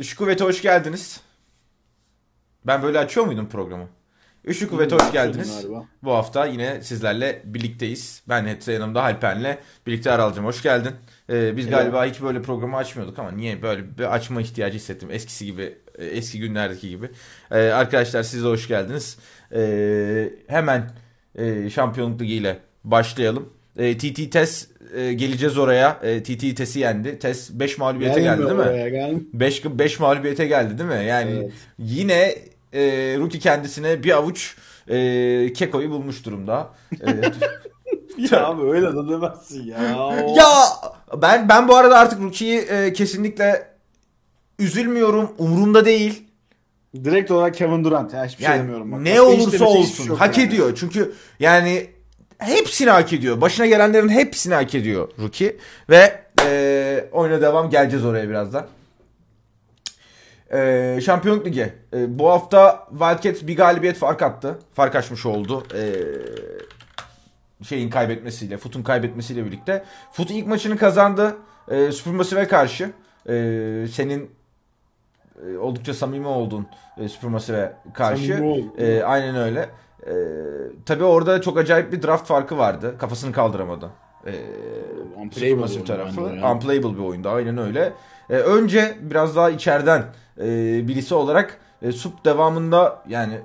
Üç Kuvvet'e hoş geldiniz. Ben böyle açıyor muydum programı? Üçlü Kuvvet'e hoş geldiniz. Bu hafta yine sizlerle birlikteyiz. Ben Hetse yanımda Halpen'le birlikte Aralcım hoş geldin. Ee, biz galiba hiç böyle programı açmıyorduk ama niye böyle bir açma ihtiyacı hissettim. Eskisi gibi, eski günlerdeki gibi. Ee, arkadaşlar siz de hoş geldiniz. Ee, hemen e, şampiyonluk ligi ile başlayalım. E, TT Tes e, geleceğiz oraya. E, TT Tes'i yendi. Tes 5 mağlubiyete geldi değil mi? 5 5 mağlubiyete geldi değil mi? Yani Evet. yine e, Rookie kendisine bir avuç e, kekoyu bulmuş durumda. E, Ya abi öyle de demezsin ya. ya ben ben bu arada artık Rookie'yi e, kesinlikle üzülmüyorum. Umurumda değil. Direkt olarak Kevin Durant ya hiçbir şey Yani demiyorum. Bak. ne Başka olursa hiçbir olsun şey hak yani. ediyor. Çünkü yani hepsini hak ediyor. Başına gelenlerin hepsini hak ediyor Rookie. Ve e, oyuna devam geleceğiz oraya birazdan. E, Şampiyonluk Ligi. E, bu hafta Wildcats bir galibiyet fark attı. Fark açmış oldu. E, şeyin kaybetmesiyle, Foot'un kaybetmesiyle birlikte. Foot ilk maçını kazandı. E, Supermassive'e karşı. E, senin e, oldukça samimi olduğun e, Supermassive'e karşı. Samimi oldum. E, aynen öyle. E, tabii orada çok acayip bir draft farkı vardı. Kafasını kaldıramadı. E, Unplayable Supermassive oyun tarafı. bence ya. Unplayable bir oyundu. Aynen öyle. E, önce biraz daha içeriden e, birisi olarak e, Sup devamında yani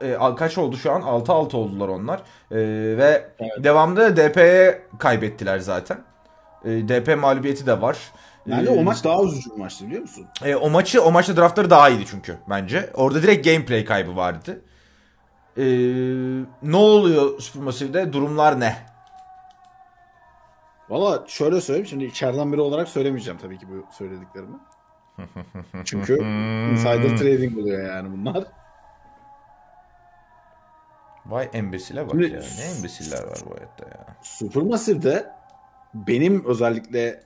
e, kaç oldu şu an? 6-6 oldular onlar. E, ve Evet. devamında DP'ye kaybettiler zaten. E, DP mağlubiyeti de var. Bence o maç daha üzücü bir maçtı biliyor musun? e, o maçı o maçta draftları daha iyiydi çünkü bence. Orada direkt gameplay kaybı vardı. E, ne oluyor Supermassive'de? Durumlar ne? Valla şöyle söyleyeyim şimdi içeriden biri olarak söylemeyeceğim tabii ki bu söylediklerimi. Çünkü insider trading oluyor yani bunlar. Vay embesile bak Şimdi- ya. Ne embesiller var bu hayatta ya. Supermassive'de benim özellikle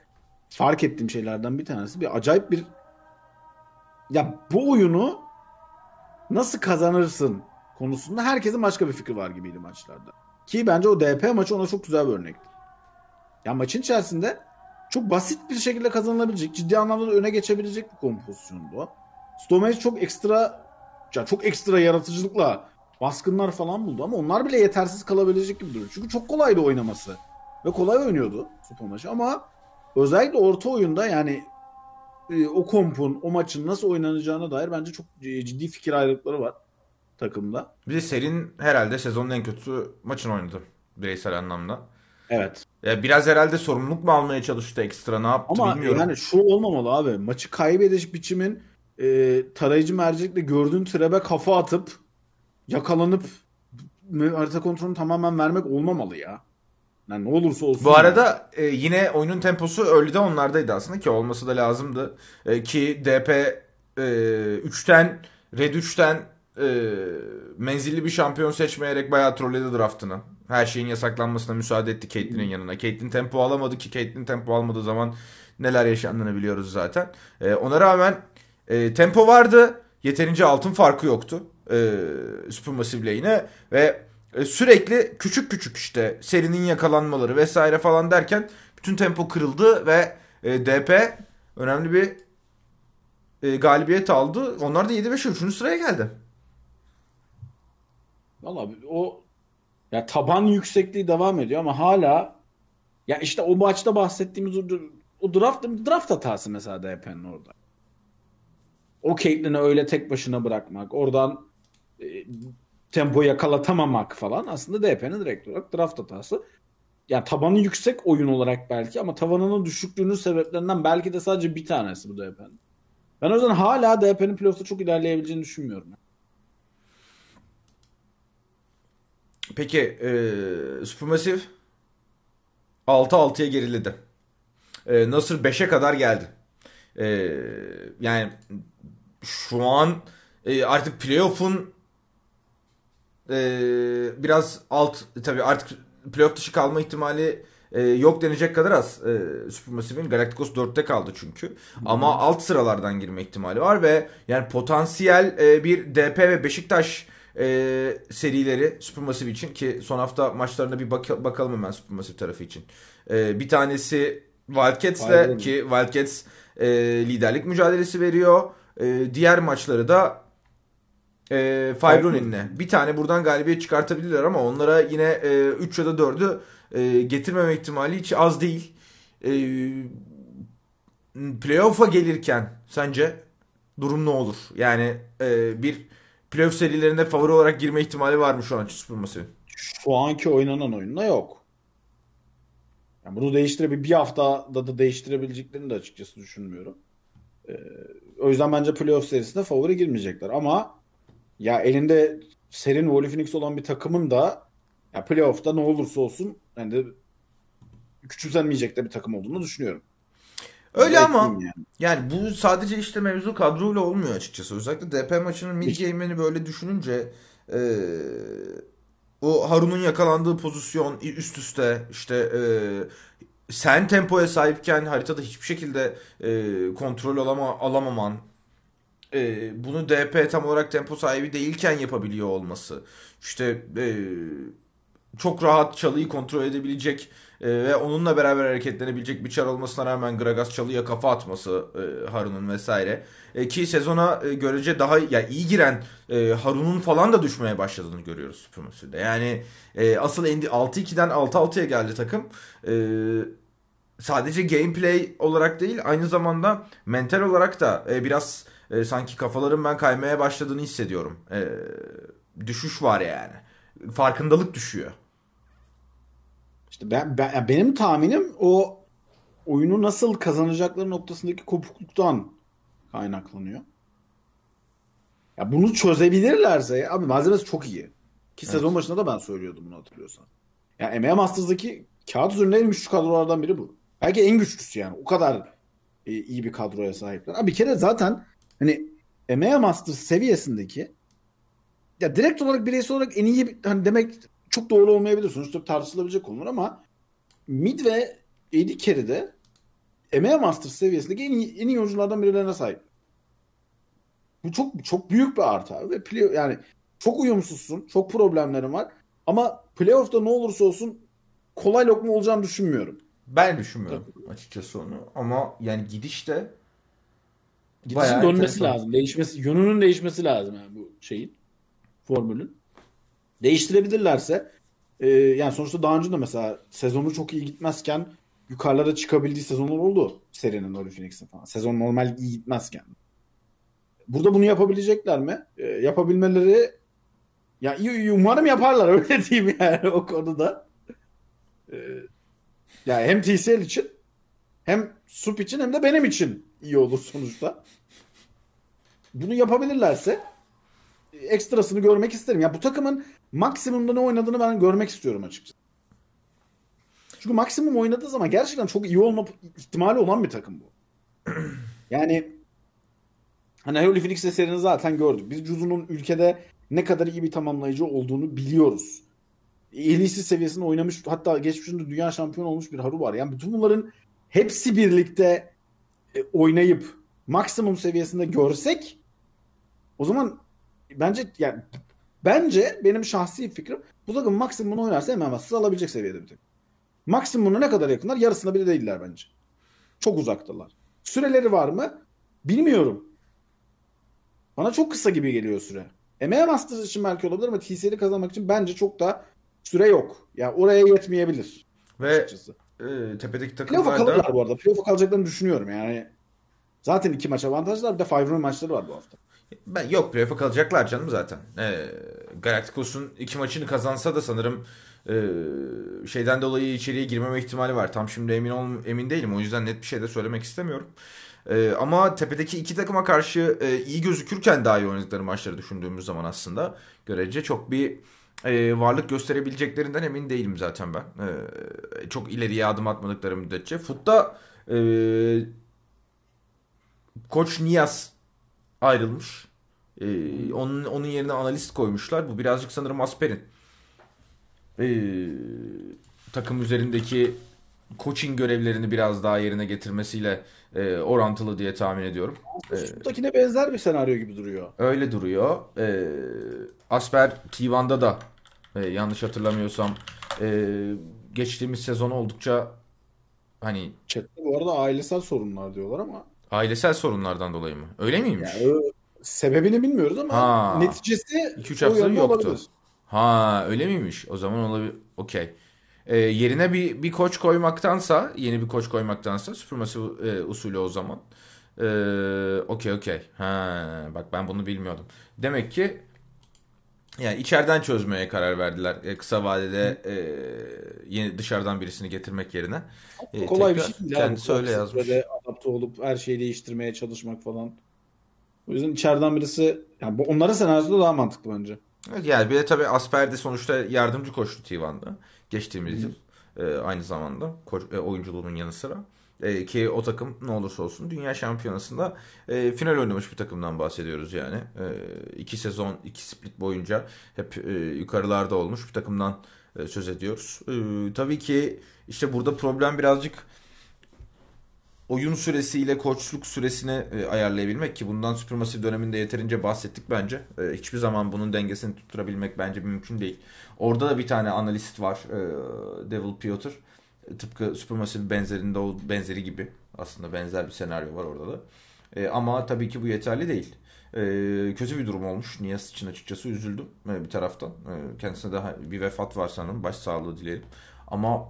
fark ettiğim şeylerden bir tanesi bir acayip bir ya bu oyunu nasıl kazanırsın konusunda herkesin başka bir fikri var gibiydi maçlarda. Ki bence o DP maçı ona çok güzel bir örnekti. Ya maçın içerisinde çok basit bir şekilde kazanılabilecek, ciddi anlamda da öne geçebilecek bir kompozisyondu o. Çok ekstra ya çok ekstra yaratıcılıkla baskınlar falan buldu ama onlar bile yetersiz kalabilecek gibi duruyor. Çünkü çok kolaydı oynaması. Ve kolay oynuyordu maçı ama özellikle orta oyunda yani e, o kompun, o maçın nasıl oynanacağına dair bence çok e, ciddi fikir ayrılıkları var takımda. Bir de Serin herhalde sezonun en kötü maçını oynadı bireysel anlamda. Evet. Ya biraz herhalde sorumluluk mu almaya çalıştı ekstra ne yaptı Ama bilmiyorum. yani şu olmamalı abi. Maçı kaybediş biçimin e, tarayıcı mercekle gördüğün trebe kafa atıp yakalanıp harita kontrolünü tamamen vermek olmamalı ya. Yani ne olursa olsun. Bu arada e, yine oyunun temposu early'de onlardaydı aslında ki olması da lazımdı. E, ki DP e, 3'ten Red 3'ten e, menzilli bir şampiyon seçmeyerek bayağı trolledi draftını. Her şeyin yasaklanmasına müsaade etti Caitlyn'in yanına. Caitlyn tempo alamadı ki Caitlyn tempo almadığı zaman neler yaşandığını biliyoruz zaten. E, ona rağmen e, tempo vardı. Yeterince altın farkı yoktu. E, Supermassive lane'e ve e, sürekli küçük küçük işte serinin yakalanmaları vesaire falan derken bütün tempo kırıldı ve e, DP önemli bir e, galibiyet aldı. Onlar da 7-5'e 3. sıraya geldi. Valla o ya taban yüksekliği devam ediyor ama hala ya işte o maçta bahsettiğimiz o, o draft draft hatası mesela DP'nin orada. O Caitlyn'i öyle tek başına bırakmak, oradan e, tempo yakalatamamak falan aslında DP'nin direkt olarak draft hatası. Ya tabanı yüksek oyun olarak belki ama tavanının düşüklüğünün sebeplerinden belki de sadece bir tanesi bu DP'nin. Ben o yüzden hala DP'nin playoff'ta çok ilerleyebileceğini düşünmüyorum. Peki e, Supermassive 6-6'ya geriledi. E, Nasır 5'e kadar geldi. E, yani şu an e, artık playoff'un e, biraz alt tabii artık playoff dışı kalma ihtimali e, yok denecek kadar az. E, Supermassive'in Galacticos 4'te kaldı çünkü. Ama alt sıralardan girme ihtimali var ve yani potansiyel e, bir DP ve Beşiktaş e, serileri Supermassive için ki son hafta maçlarına bir bak- bakalım hemen Supermassive tarafı için. E, bir tanesi Wildcats'le ki Wildcats e, liderlik mücadelesi veriyor. E, diğer maçları da e, Fayronin'le. Bir tane buradan galibiyet çıkartabilirler ama onlara yine e, 3 ya da 4'ü e, getirmeme ihtimali hiç az değil. E, playoff'a gelirken sence durum ne olur? Yani e, bir playoff serilerine favori olarak girme ihtimali var mı şu an Supermassive'in? Şu anki oynanan oyunda yok. Yani bunu değiştirebil bir haftada da değiştirebileceklerini de açıkçası düşünmüyorum. Ee, o yüzden bence playoff serisinde favori girmeyecekler. Ama ya elinde serin Wally Phoenix olan bir takımın da ya playoff'ta ne olursa olsun yani de küçümsenmeyecek de bir takım olduğunu düşünüyorum. Öyle Bunu ama yani. yani bu sadece işte mevzu kadroyla olmuyor açıkçası. Özellikle DP maçının mid game'ini böyle düşününce e, o Harun'un yakalandığı pozisyon üst üste işte e, sen tempoya sahipken haritada hiçbir şekilde e, kontrol alama, alamaman e, bunu DP tam olarak tempo sahibi değilken yapabiliyor olması işte e, çok rahat çalıyı kontrol edebilecek e, ve onunla beraber hareketlenebilecek bir çar olmasına rağmen Gragas çalıya kafa atması e, Harun'un vesaire. E, ki sezona e, görece daha ya iyi giren e, Harun'un falan da düşmeye başladığını görüyoruz Supremacy'de. Yani e, asıl endi 6-2'den 6-6'ya geldi takım. E, sadece gameplay olarak değil aynı zamanda mental olarak da e, biraz e, sanki kafaların ben kaymaya başladığını hissediyorum. E, düşüş var yani. Farkındalık düşüyor. İşte ben, ben- ya benim tahminim o oyunu nasıl kazanacakları noktasındaki kopukluktan kaynaklanıyor. Ya bunu çözebilirlerse abi malzemesi çok iyi. Ki Evet. sezon başında da ben söylüyordum bunu hatırlıyorsan. Ya EMEA Masters'daki kağıt üzerinde en güçlü kadrolardan biri bu. Belki en güçlüsü yani. O kadar e, iyi bir kadroya sahipler. Abi bir kere zaten hani EMEA Masters seviyesindeki ya direkt olarak bireysel olarak en iyi hani demek çok doğru olmayabilir. Sonuçta tartışılabilecek konular ama mid ve AD carry'de EMEA Masters seviyesindeki en iyi, en iyi oyunculardan birilerine sahip. Bu çok çok büyük bir artı abi. Ve play, yani çok uyumsuzsun. Çok problemlerin var. Ama playoff'ta ne olursa olsun kolay lokma olacağını düşünmüyorum. Ben düşünmüyorum açıkçası onu. Ama yani gidişte Gidişin Bayağı dönmesi enteresan. lazım. Değişmesi, yönünün değişmesi lazım yani bu şeyin formülün. Değiştirebilirlerse e, yani sonuçta daha önce de mesela sezonu çok iyi gitmezken yukarılara çıkabildiği sezonlar oldu serinin Oli Phoenix'in falan. Sezon normal iyi gitmezken. Burada bunu yapabilecekler mi? E, yapabilmeleri ya umarım yaparlar öyle diyeyim yani o konuda. E, yani hem TCL için hem Sup için hem de benim için iyi olur sonuçta. Bunu yapabilirlerse ekstrasını görmek isterim. Ya bu takımın maksimumda ne oynadığını ben görmek istiyorum açıkçası. Çünkü maksimum oynadığı zaman gerçekten çok iyi olma ihtimali olan bir takım bu. Yani hani Holy Phoenix'te serinin zaten gördük. Biz Cuzu'nun ülkede ne kadar iyi bir tamamlayıcı olduğunu biliyoruz. En seviyesinde oynamış hatta geçmişinde dünya şampiyonu olmuş bir Haru var. Yani bütün bunların hepsi birlikte e, oynayıp maksimum seviyesinde görsek o zaman bence yani bence benim şahsi fikrim bu takım maksimumunu oynarsa hemen hemen alabilecek seviyede bir takım. Maksimumuna ne kadar yakınlar? Yarısına bile değiller bence. Çok uzaktalar. Süreleri var mı? Bilmiyorum. Bana çok kısa gibi geliyor süre. EMEA Masters için belki olabilir ama TCL'i kazanmak için bence çok da süre yok. Yani oraya yetmeyebilir ve açıkçası. e, tepedeki Playoff'a takımlarda kalırlar bu arada. Playoff'a kalacaklarını düşünüyorum yani. Zaten iki maç avantajlar. Bir de Five Run maçları var bu hafta. Ben yok playoff'a kalacaklar canım zaten. E, Galacticos'un iki maçını kazansa da sanırım e, şeyden dolayı içeriye girmeme ihtimali var. Tam şimdi emin ol, emin değilim. O yüzden net bir şey de söylemek istemiyorum. E, ama tepedeki iki takıma karşı e, iyi gözükürken daha iyi oynadıkları maçları düşündüğümüz zaman aslında görece çok bir e, varlık gösterebileceklerinden emin değilim zaten ben. E, çok ileriye adım atmadıkları müddetçe. Futta e, Koç Niyaz ayrılmış. E, onun onun yerine analist koymuşlar. Bu birazcık sanırım Asper'in e, takım üzerindeki coaching görevlerini biraz daha yerine getirmesiyle e, orantılı diye tahmin ediyorum. Buradakine benzer bir senaryo gibi duruyor. Öyle duruyor. Ee, Asper T1'da da e, yanlış hatırlamıyorsam e, geçtiğimiz sezon oldukça hani Chat'te bu arada ailesel sorunlar diyorlar ama Ailesel sorunlardan dolayı mı? Öyle miymiş? Yani sebebini bilmiyoruz ama Ha. neticesi 2-3 o haftadır yönde yoktu. olabilir. Ha öyle miymiş? O zaman olabilir. Okey. Ee, yerine bir bir koç koymaktansa, yeni bir koç koymaktansa Supermassive e, usulü o zaman. Ee, okey okey. Ha bak ben bunu bilmiyordum. Demek ki yani içeriden çözmeye karar verdiler. E, kısa vadede e, yeni dışarıdan birisini getirmek yerine. E, Kolay bir şey değil. Kendisi öyle yazmış. adapte olup her şeyi değiştirmeye çalışmak falan. O yüzden içeriden birisi yani bu onların senaryosu daha mantıklı bence. Evet, yani bir de tabii Asper de sonuçta yardımcı koçtu T1'da geçtiğimiz yıl. Ee, aynı zamanda koç, e, oyunculuğunun yanı sıra. Ee, ki o takım ne olursa olsun dünya şampiyonasında e, final oynamış bir takımdan bahsediyoruz yani. Ee, iki sezon, iki split boyunca hep e, yukarılarda olmuş bir takımdan e, söz ediyoruz. Ee, tabii ki işte burada problem birazcık oyun süresiyle koçluk süresini e, ayarlayabilmek ki bundan Supermassive döneminde yeterince bahsettik bence. E, hiçbir zaman bunun dengesini tutturabilmek bence mümkün değil. Orada da bir tane analist var. e, Devil Piotr. Tıpkı Supermassive benzerinde benzeri gibi. Aslında benzer bir senaryo var orada da. E, ama tabii ki bu yeterli değil. E, kötü bir durum olmuş. Niyaz için açıkçası üzüldüm e, bir taraftan. E, kendisine daha bir vefat var sanırım. Başsağlığı dilerim. Ama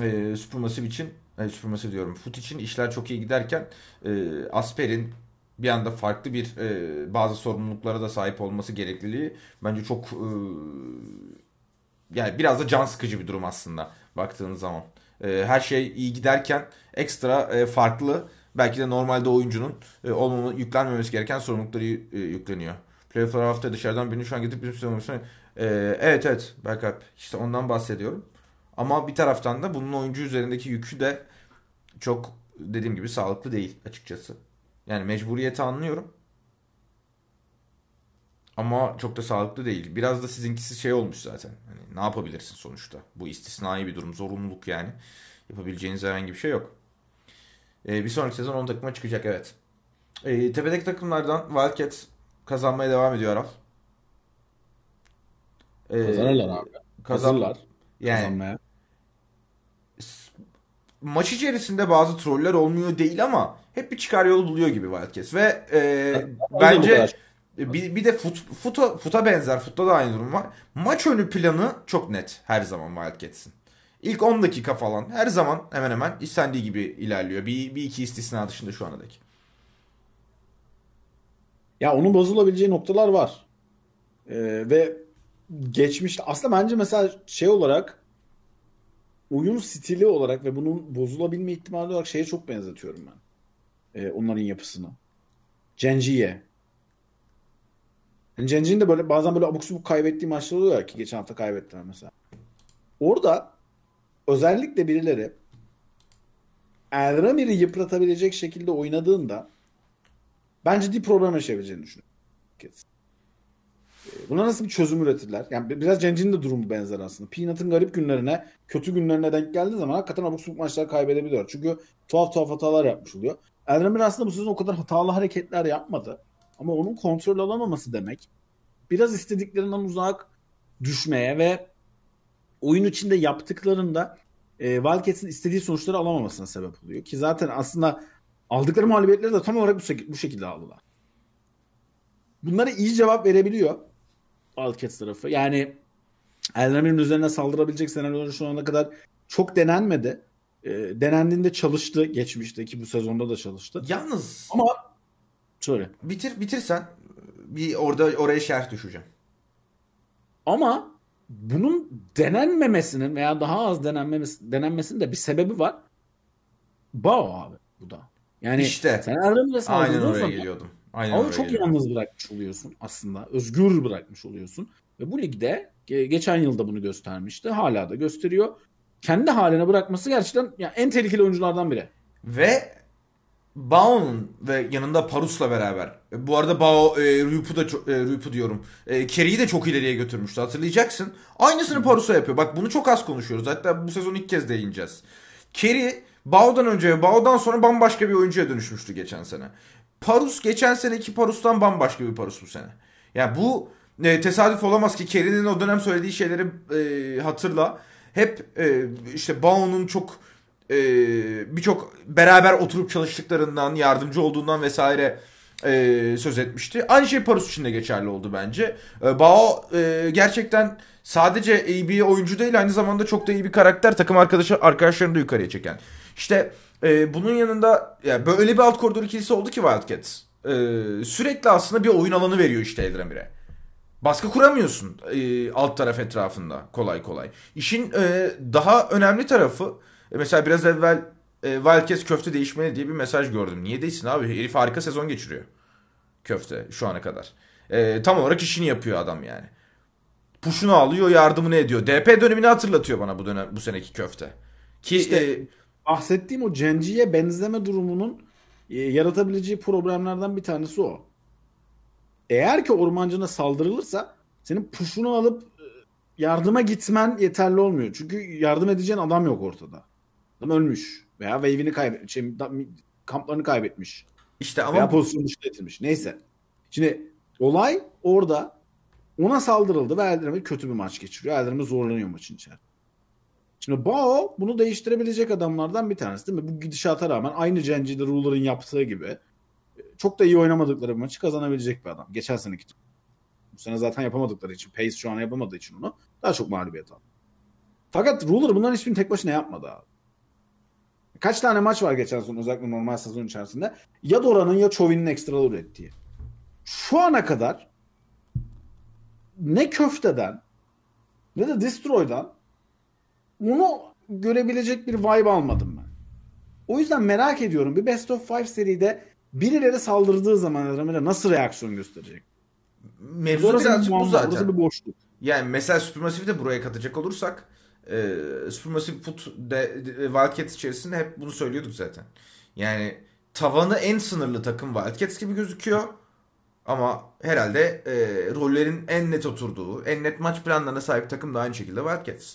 e, Supermassive için e, Supermassive diyorum. Foot için işler çok iyi giderken e, Asper'in bir anda farklı bir e, bazı sorumluluklara da sahip olması gerekliliği bence çok e, yani biraz da can sıkıcı bir durum aslında baktığınız zaman. E, her şey iyi giderken ekstra e, farklı belki de normalde oyuncunun e, olmama, yüklenmemesi gereken sorumlulukları e, yükleniyor. Playoff'lar hafta dışarıdan birini şu an gidip bir sorumlusu. E, evet evet backup işte ondan bahsediyorum. Ama bir taraftan da bunun oyuncu üzerindeki yükü de çok dediğim gibi sağlıklı değil açıkçası. Yani mecburiyeti anlıyorum. Ama çok da sağlıklı değil. Biraz da sizinkisi şey olmuş zaten. Hani ne yapabilirsin sonuçta? Bu istisnai bir durum, zorunluluk yani. Yapabileceğiniz herhangi bir şey yok. Ee, bir sonraki sezon 10 takıma çıkacak evet. Ee, tepedeki takımlardan Wildcats kazanmaya devam ediyor Aral. Ee, Kazanırlar abi. kazan Hazırlar yani kazanmaya. maç içerisinde bazı troller olmuyor değil ama hep bir çıkar yolu buluyor gibi Wildcats ve e, bence. Bir, bir de fut, futa, futa benzer futta da aynı durum var. Maç önü planı çok net her zaman Wildcats'in. İlk 10 dakika falan her zaman hemen hemen istendiği gibi ilerliyor. Bir, bir iki istisna dışında şu ana dek. Ya onun bozulabileceği noktalar var. Ee, ve geçmişte aslında bence mesela şey olarak oyun stili olarak ve bunun bozulabilme ihtimali olarak şeye çok benzetiyorum ben. Ee, onların yapısını. Genji'ye. Yani Genji'nin de böyle bazen böyle abuk subuk kaybettiği maçlar oluyor ki geçen hafta kaybettiler mesela. Orada özellikle birileri Elramir'i yıpratabilecek şekilde oynadığında ben ciddi problem yaşayabileceğini düşünüyorum. Ee, Buna nasıl bir çözüm üretirler? Yani bi- biraz Cenci'nin de durumu benzer aslında. Peanut'ın garip günlerine, kötü günlerine denk geldiği zaman hakikaten abuk subuk maçlar kaybedebiliyor. Çünkü tuhaf tuhaf hatalar yapmış oluyor. Eldemir aslında bu sezon o kadar hatalı hareketler yapmadı. Ama onun kontrol alamaması demek biraz istediklerinden uzak düşmeye ve oyun içinde yaptıklarında e, Wildcats'in istediği sonuçları alamamasına sebep oluyor. Ki zaten aslında aldıkları mağlubiyetleri de tam olarak bu, bu şekilde aldılar. Bunlara iyi cevap verebiliyor Wildcats tarafı. Yani Elramir'in üzerine saldırabilecek senaryolar şu ana kadar çok denenmedi. E, denendiğinde çalıştı geçmişte ki bu sezonda da çalıştı. Yalnız Ama şöyle. bitir bitirsen bir orada oraya şerh düşeceğim. Ama bunun denenmemesinin veya daha az denenmemesi, denenmesinin de bir sebebi var. Bao abi bu da. Yani İşte. sen Elramir'e Aynen oraya geliyordum. Aynen oraya çok geliyordum. yalnız bırakmış oluyorsun aslında. Özgür bırakmış oluyorsun. Ve bu ligde ge- geçen yılda bunu göstermişti. Hala da gösteriyor. Kendi haline bırakması gerçekten yani en tehlikeli oyunculardan biri. Ve Bao'nun ve yanında Parus'la beraber. E, Bu arada Bao e, Rüpü de çok, e, Rüpü diyorum. E, Kerry'i de çok ileriye götürmüştü hatırlayacaksın. Aynısını Parus'a yapıyor. Bak bunu çok az konuşuyoruz. Hatta bu sezon ilk kez değineceğiz. Kerry Bao'dan önce ve Bao'dan sonra bambaşka bir oyuncuya dönüşmüştü geçen sene. Parus geçen seneki Parus'tan bambaşka bir Parus bu sene. Yani bu e, tesadüf olamaz ki Kerry'nin o dönem söylediği şeyleri e, hatırla. Hep e, işte Bao'nun çok e, birçok beraber oturup çalıştıklarından, yardımcı olduğundan vesaire e, söz etmişti. Aynı şey Parus için de geçerli oldu bence. E, Bao e, gerçekten sadece iyi bir oyuncu değil aynı zamanda çok da iyi bir karakter. Takım arkadaşı arkadaşlarını da yukarıya çeken. İşte e, bunun yanında yani böyle bir alt koridor ikilisi oldu ki Wildcats. E, sürekli aslında bir oyun alanı veriyor işte Eldramir'e. Baskı kuramıyorsun e, alt taraf etrafında kolay kolay. İşin e, daha önemli tarafı e, mesela biraz evvel e, Wildcats köfte değişmeli diye bir mesaj gördüm. Niye değilsin abi? Herif harika sezon geçiriyor. Köfte şu ana kadar. E, tam olarak işini yapıyor adam yani. Puşunu alıyor, yardımını ediyor. DP dönemini hatırlatıyor bana bu dönem bu seneki köfte. Ki İşte e, bahsettiğim o Cenci'ye benzeme durumunun e, yaratabileceği problemlerden bir tanesi o. Eğer ki ormancına saldırılırsa senin puşunu alıp e, yardıma gitmen yeterli olmuyor. Çünkü yardım edeceğin adam yok ortada. Adam ölmüş veya wave'ini kaybetmiş, şey, kamplarını kaybetmiş işte veya ama pozisyon dışı edilmiş. Neyse. Şimdi olay orada ona saldırıldı ve Eldrami kötü bir maç geçiriyor. Eldrami zorlanıyor maçın içerisinde. Şimdi Bao bunu değiştirebilecek adamlardan bir tanesi değil mi? Bu gidişata rağmen aynı Cenci'de Ruler'ın yaptığı gibi e, çok da iyi oynamadıkları bir maçı kazanabilecek bir adam. Geçen seneki. Bu sene zaten yapamadıkları için. Pace şu an yapamadığı için onu daha çok mağlubiyet aldı. Fakat Ruler bunların hiçbirini tek başına yapmadı abi. Kaç tane maç var geçen sezon özellikle normal sezon içerisinde? Ya Dora'nın ya Chovin'in ekstralar ürettiği. Şu ana kadar ne köfteden ne de Destroy'dan onu görebilecek bir vibe almadım ben. O yüzden merak ediyorum bir Best of Five seride birileri saldırdığı zaman Adamira nasıl reaksiyon gösterecek? mevzu birazcık bu zaten. Orası bir boşluk. Yani mesela Supermassive'i de buraya katacak olursak e, Supermassive Foot de, de- Wildcats içerisinde hep bunu söylüyorduk zaten. Yani tavanı en sınırlı takım Wildcats gibi gözüküyor. Ama herhalde e, rollerin en net oturduğu, en net maç planlarına sahip takım da aynı şekilde Wildcats.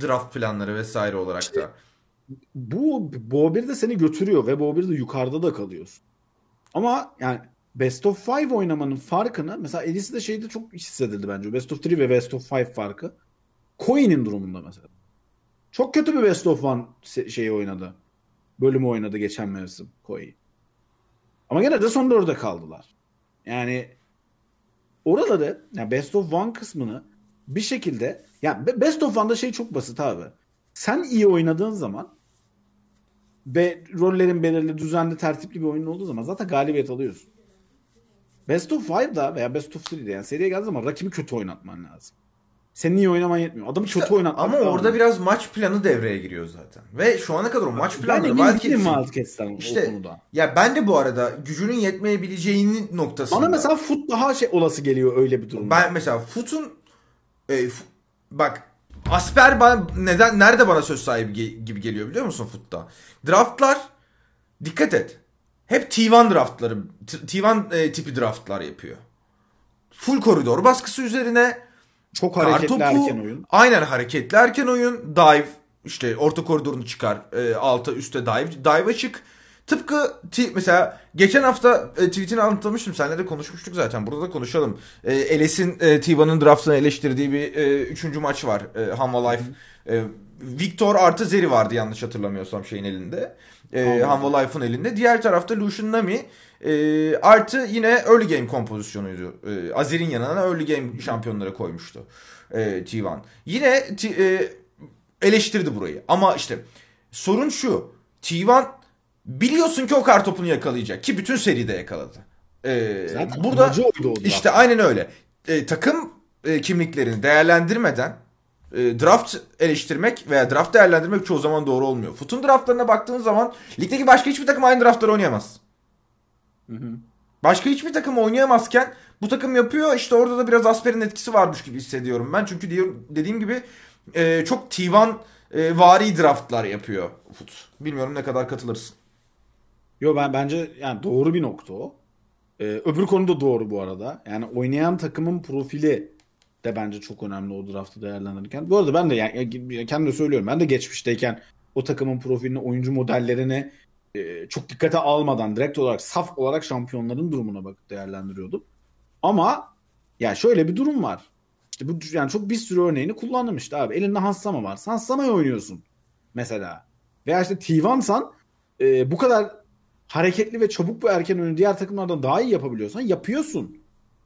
Draft planları vesaire olarak da. Bu Bo 1 de seni götürüyor ve Bo 1'de yukarıda da kalıyorsun. Ama yani Best of Five oynamanın farkını mesela Elis'i de şeyde çok hissedildi bence. Best of 3 ve Best of Five farkı. Coin'in durumunda mesela. Çok kötü bir Best of One şeyi oynadı. Bölümü oynadı geçen mevsim Koi. Ama gene de son dörde kaldılar. Yani oraları yani Best of One kısmını bir şekilde yani Be- Best of One'da şey çok basit abi. Sen iyi oynadığın zaman ve rollerin belirli, düzenli, tertipli bir oyunun olduğu zaman zaten galibiyet alıyorsun. Best of 5'da veya Best of 3'de yani seriye geldiği zaman rakibi kötü oynatman lazım. Senin iyi oynaman yetmiyor. Adamı kötü oynatman Ama lazım. orada biraz maç planı devreye giriyor zaten. Ve şu ana kadar o maç ben planları değilim Wildcats'in- Wildcats'ten o İşte konuda. ya ben de bu arada gücünün yetmeyebileceğinin noktasında. Bana mesela Foot daha şey olası geliyor öyle bir durumda. Ben mesela Foot'un e, Fu- bak Asper bana neden nerede bana söz sahibi ge- gibi geliyor biliyor musun Foot'ta? Draftlar dikkat et. Hep T1 draftları T- T1 e, tipi draftlar yapıyor. Full koridor baskısı üzerine Çok hareketli Kartopu, erken oyun. Aynen hareketli erken oyun. Dive işte orta koridorunu çıkar. E, alta üste dive. Dive'a çık. Tıpkı mesela geçen hafta e, tweetini anlatmıştım. Seninle de konuşmuştuk zaten. Burada da konuşalım. E, Eles'in e, Tiva'nın draftını eleştirdiği bir e, üçüncü maç var. E, Hanwha Life. E, Victor artı Zeri vardı yanlış hatırlamıyorsam şeyin elinde. E. Hanwha Life'ın elinde. Diğer tarafta Lucian Nami e, artı yine early game kompozisyonuydu. E, Azir'in yanına early game şampiyonları koymuştu. E, T1. Yine T- e, eleştirdi burayı. Ama işte sorun şu. T1 biliyorsun ki o kartopunu yakalayacak. Ki bütün seride yakaladı. E, Zaten burada işte aynen öyle. E, takım e, kimliklerini değerlendirmeden e, draft eleştirmek veya draft değerlendirmek çoğu zaman doğru olmuyor. Futun draftlarına baktığın zaman ligdeki başka hiçbir takım aynı draftları oynayamaz. Başka hiçbir takım oynayamazken bu takım yapıyor. İşte orada da biraz Asper'in etkisi varmış gibi hissediyorum ben. Çünkü dediğim gibi e, çok T1 e, vari draftlar yapıyor Fut. Bilmiyorum ne kadar katılırsın. Yo ben bence yani doğru bir nokta o. Ee, öbür konu da doğru bu arada. Yani oynayan takımın profili de bence çok önemli o draftı değerlendirirken. Bu arada ben de yani kendim de söylüyorum. Ben de geçmişteyken o takımın profilini, oyuncu modellerini e, çok dikkate almadan direkt olarak saf olarak şampiyonların durumuna bakıp değerlendiriyordum. Ama ya şöyle bir durum var. İşte bu yani çok bir sürü örneğini kullandım işte abi. Elinde Hansama var. Hansama'yı oynuyorsun. mesela. Veya işte T1'san e, bu kadar hareketli ve çabuk bir erken oyunu diğer takımlardan daha iyi yapabiliyorsan yapıyorsun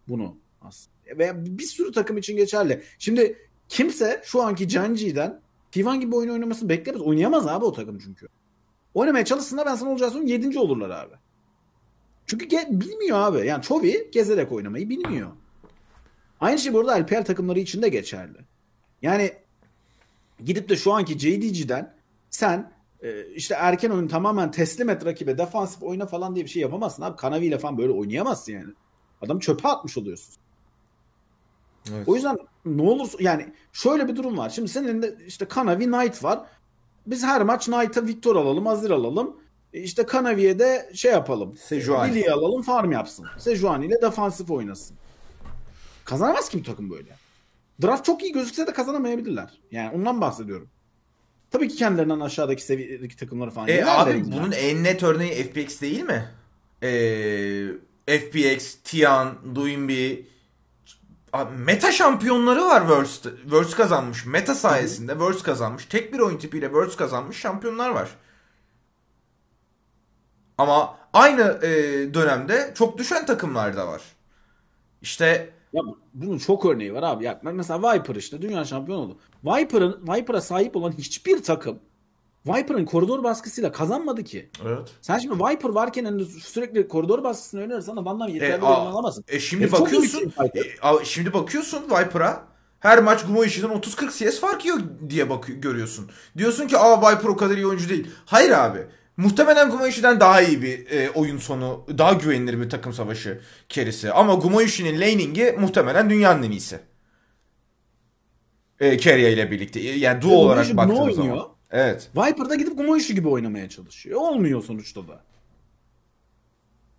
bunu aslında. Ve bir sürü takım için geçerli. Şimdi kimse şu anki Canci'den T1 gibi oyun oynamasını beklemez. Oynayamaz abi o takım çünkü. Oynamaya çalışsınlar ben sana olacağı söyleyeyim 7. olurlar abi. Çünkü ge- bilmiyor abi. Yani Chovy gezerek oynamayı bilmiyor. Aynı şey burada LPL takımları için de geçerli. Yani gidip de şu anki JDG'den sen e, işte erken oyun tamamen teslim et rakibe defansif oyna falan diye bir şey yapamazsın abi. Kanavi ile falan böyle oynayamazsın yani. Adamı çöpe atmış oluyorsun. Evet. O yüzden ne olursa yani şöyle bir durum var. Şimdi senin elinde işte Kanavi Knight var. Biz her maç Knight'a Victor alalım, Azir alalım. İşte Kanavi'ye de şey yapalım. Sejuani. Lily'yi alalım, farm yapsın. Sejuani ile defansif oynasın. Kazanamaz ki bir takım böyle. Draft çok iyi gözükse de kazanamayabilirler. Yani ondan bahsediyorum. Tabii ki kendilerinden aşağıdaki seviyedeki takımları falan. E abi bunun en net örneği FPX değil mi? E, FPX, Tian, Duimbi Abi meta şampiyonları var Worlds. Worlds kazanmış. Meta sayesinde Worlds kazanmış. Tek bir oyun tipiyle Worlds kazanmış şampiyonlar var. Ama aynı e, dönemde çok düşen takımlar da var. İşte Ya bunun çok örneği var abi. Ya mesela Viper işte dünya şampiyonu oldu. Viper'ın Viper'a sahip olan hiçbir takım Viper'ın koridor baskısıyla kazanmadı ki. evet. Sen şimdi Viper varken hani sürekli koridor baskısını oynarsan adamdan yeterli E, a- alamazsın. E şimdi E, bakıyorsun. e, a- şimdi bakıyorsun Viper'a. Her maç Gumo işinden 30-40 CS fark yiyor diye bak görüyorsun. Diyorsun ki aa Viper o kadar iyi oyuncu değil. Hayır abi. Muhtemelen Gumo işinden daha iyi bir e, oyun sonu, daha güvenilir bir takım savaşı kerisi. Ama Gumo işinin laning'i muhtemelen dünyanın en iyisi. E, Keria ile birlikte. E, Yani duo Gumo olarak işi baktığın bunu zaman. oynuyor. Evet. Viper'da gidip Gumoyuşu gibi oynamaya çalışıyor. Olmuyor sonuçta da.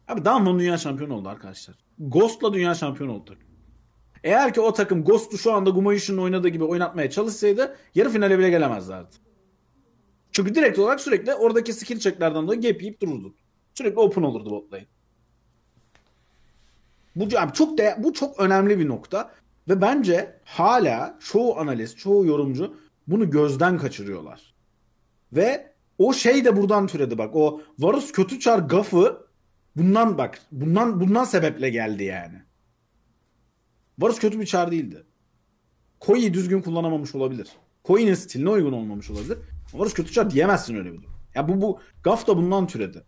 Abi Damwon dünya şampiyonu oldu arkadaşlar. Ghost'la dünya şampiyonu oldu. Eğer ki o takım Ghost'u şu anda Gumoyuşu'nun oynadığı gibi oynatmaya çalışsaydı yarı finale bile gelemezlerdi. Çünkü direkt olarak sürekli oradaki skill checklerden dolayı gap yiyip dururdu. Sürekli open olurdu bot lane. Bu yani çok de, bu çok önemli bir nokta ve bence hala çoğu analist, çoğu yorumcu bunu gözden kaçırıyorlar. Ve o şey de buradan türedi bak. O Varus kötü çar gafı bundan bak. Bundan bundan sebeple geldi yani. Varus kötü bir çar değildi. Koi'yi düzgün kullanamamış olabilir. Koi'nin stiline uygun olmamış olabilir. Varus kötü çar diyemezsin öyle bir durum. Ya bu bu gaf da bundan türedi.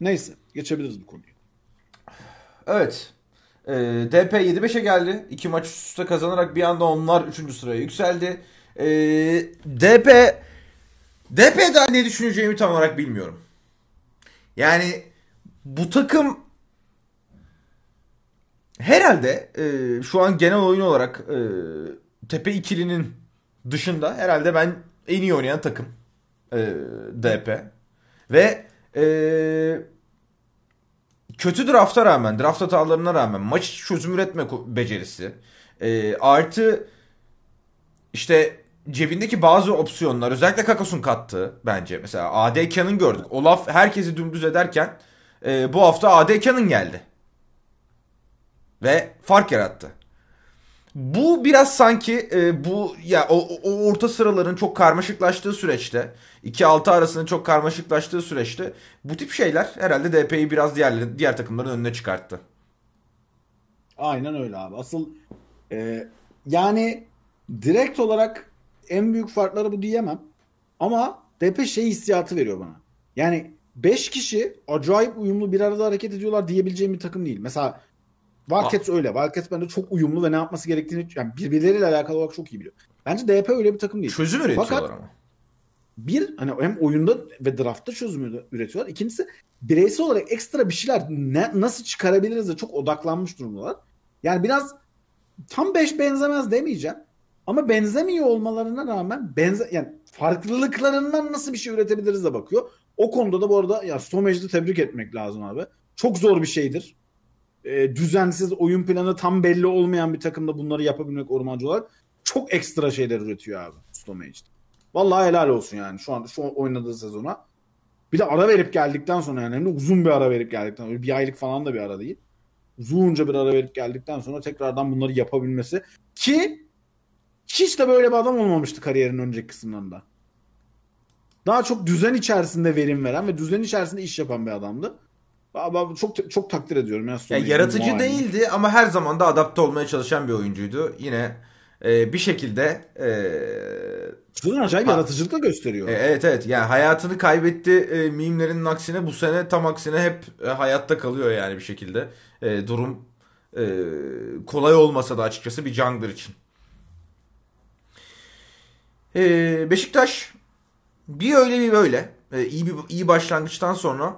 Neyse geçebiliriz bu konuyu. Evet. Ee, DP 7-5'e geldi. İki maç üst üste kazanarak bir anda onlar 3. sıraya yükseldi. Ee, DP DP daha ne düşüneceğimi tam olarak bilmiyorum. Yani bu takım herhalde e, şu an genel oyun olarak e, Tepe ikilinin dışında herhalde ben en iyi oynayan takım e, DP. Ve e, kötü drafta rağmen, draft hatalarına rağmen maç çözüm üretme becerisi e, artı işte cebindeki bazı opsiyonlar özellikle Kakos'un kattığı bence. Mesela AD Cannon gördük. Olaf herkesi dümdüz ederken e, bu hafta AD Cannon geldi. Ve fark yarattı. Bu biraz sanki e, bu ya o- o orta sıraların çok karmaşıklaştığı süreçte 2-6 arasının çok karmaşıklaştığı süreçte bu tip şeyler herhalde DP'yi biraz diğer diğer takımların önüne çıkarttı. Aynen öyle abi. Asıl e, yani direkt olarak en büyük farkları bu diyemem. Ama DP şey hissiyatı veriyor bana. Yani 5 kişi acayip uyumlu bir arada hareket ediyorlar diyebileceğim bir takım değil. Mesela Wildcats öyle. Wildcats bende çok uyumlu ve ne yapması gerektiğini yani birbirleriyle alakalı olarak çok iyi biliyor. Bence DP öyle bir takım değil. Çözüm üretiyorlar Fakat ama. bir hani hem oyunda ve draftta çözüm üretiyorlar. İkincisi bireysel olarak ekstra bir şeyler ne, nasıl çıkarabiliriz de çok odaklanmış durumdalar. Yani biraz tam 5 benzemez demeyeceğim. Ama benzemiyor olmalarına rağmen benze yani farklılıklarından nasıl bir şey üretebiliriz de bakıyor. O konuda da bu arada ya Stomage'de tebrik etmek lazım abi. Çok zor bir şeydir. Ee, düzensiz oyun planı tam belli olmayan bir takımda bunları yapabilmek ormancı olarak çok ekstra şeyler üretiyor abi Stomage'de. Vallahi helal olsun yani şu an şu oynadığı sezona. Bir de ara verip geldikten sonra yani hem de uzun bir ara verip geldikten sonra bir aylık falan da bir ara değil. Uzunca bir ara verip geldikten sonra tekrardan bunları yapabilmesi ki hiç de böyle bir adam olmamıştı kariyerin önceki kısımlarında. daha çok düzen içerisinde verim veren ve düzen içerisinde iş yapan bir adamdı. Çok çok takdir ediyorum. Ya, yani yaratıcı muayene. değildi ama her zaman da adapte olmaya çalışan bir oyuncuydu. Yine e, bir şekilde e, Şuradan acayip ha, yaratıcılık da gösteriyor. E, evet evet yani hayatını kaybetti e, mimlerinin aksine bu sene tam aksine hep e, hayatta kalıyor yani bir şekilde. E, durum e, kolay olmasa da açıkçası bir jungler için. E, Beşiktaş bir öyle bir böyle e, iyi bir iyi başlangıçtan sonra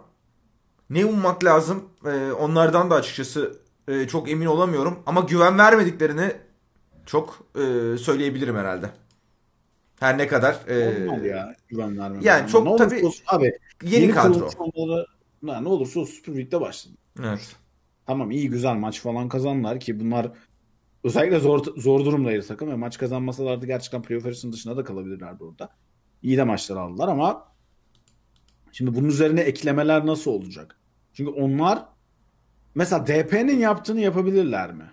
ne ummak lazım e, onlardan da açıkçası e, çok emin olamıyorum ama güven vermediklerini çok e, söyleyebilirim herhalde. Her ne kadar e, Normal ya güven. Yani çok ne tabii olsun, abi yeni, yeni kadro. Onları, ne olursa o Süper Lig'de başladı. Evet. Tamam iyi güzel maç falan kazanlar ki bunlar özellikle zor zor durumdaydı takım ve maç kazanmasalardı gerçekten playoff dışında da kalabilirlerdi orada. İyi de maçlar aldılar ama şimdi bunun üzerine eklemeler nasıl olacak? Çünkü onlar mesela DP'nin yaptığını yapabilirler mi?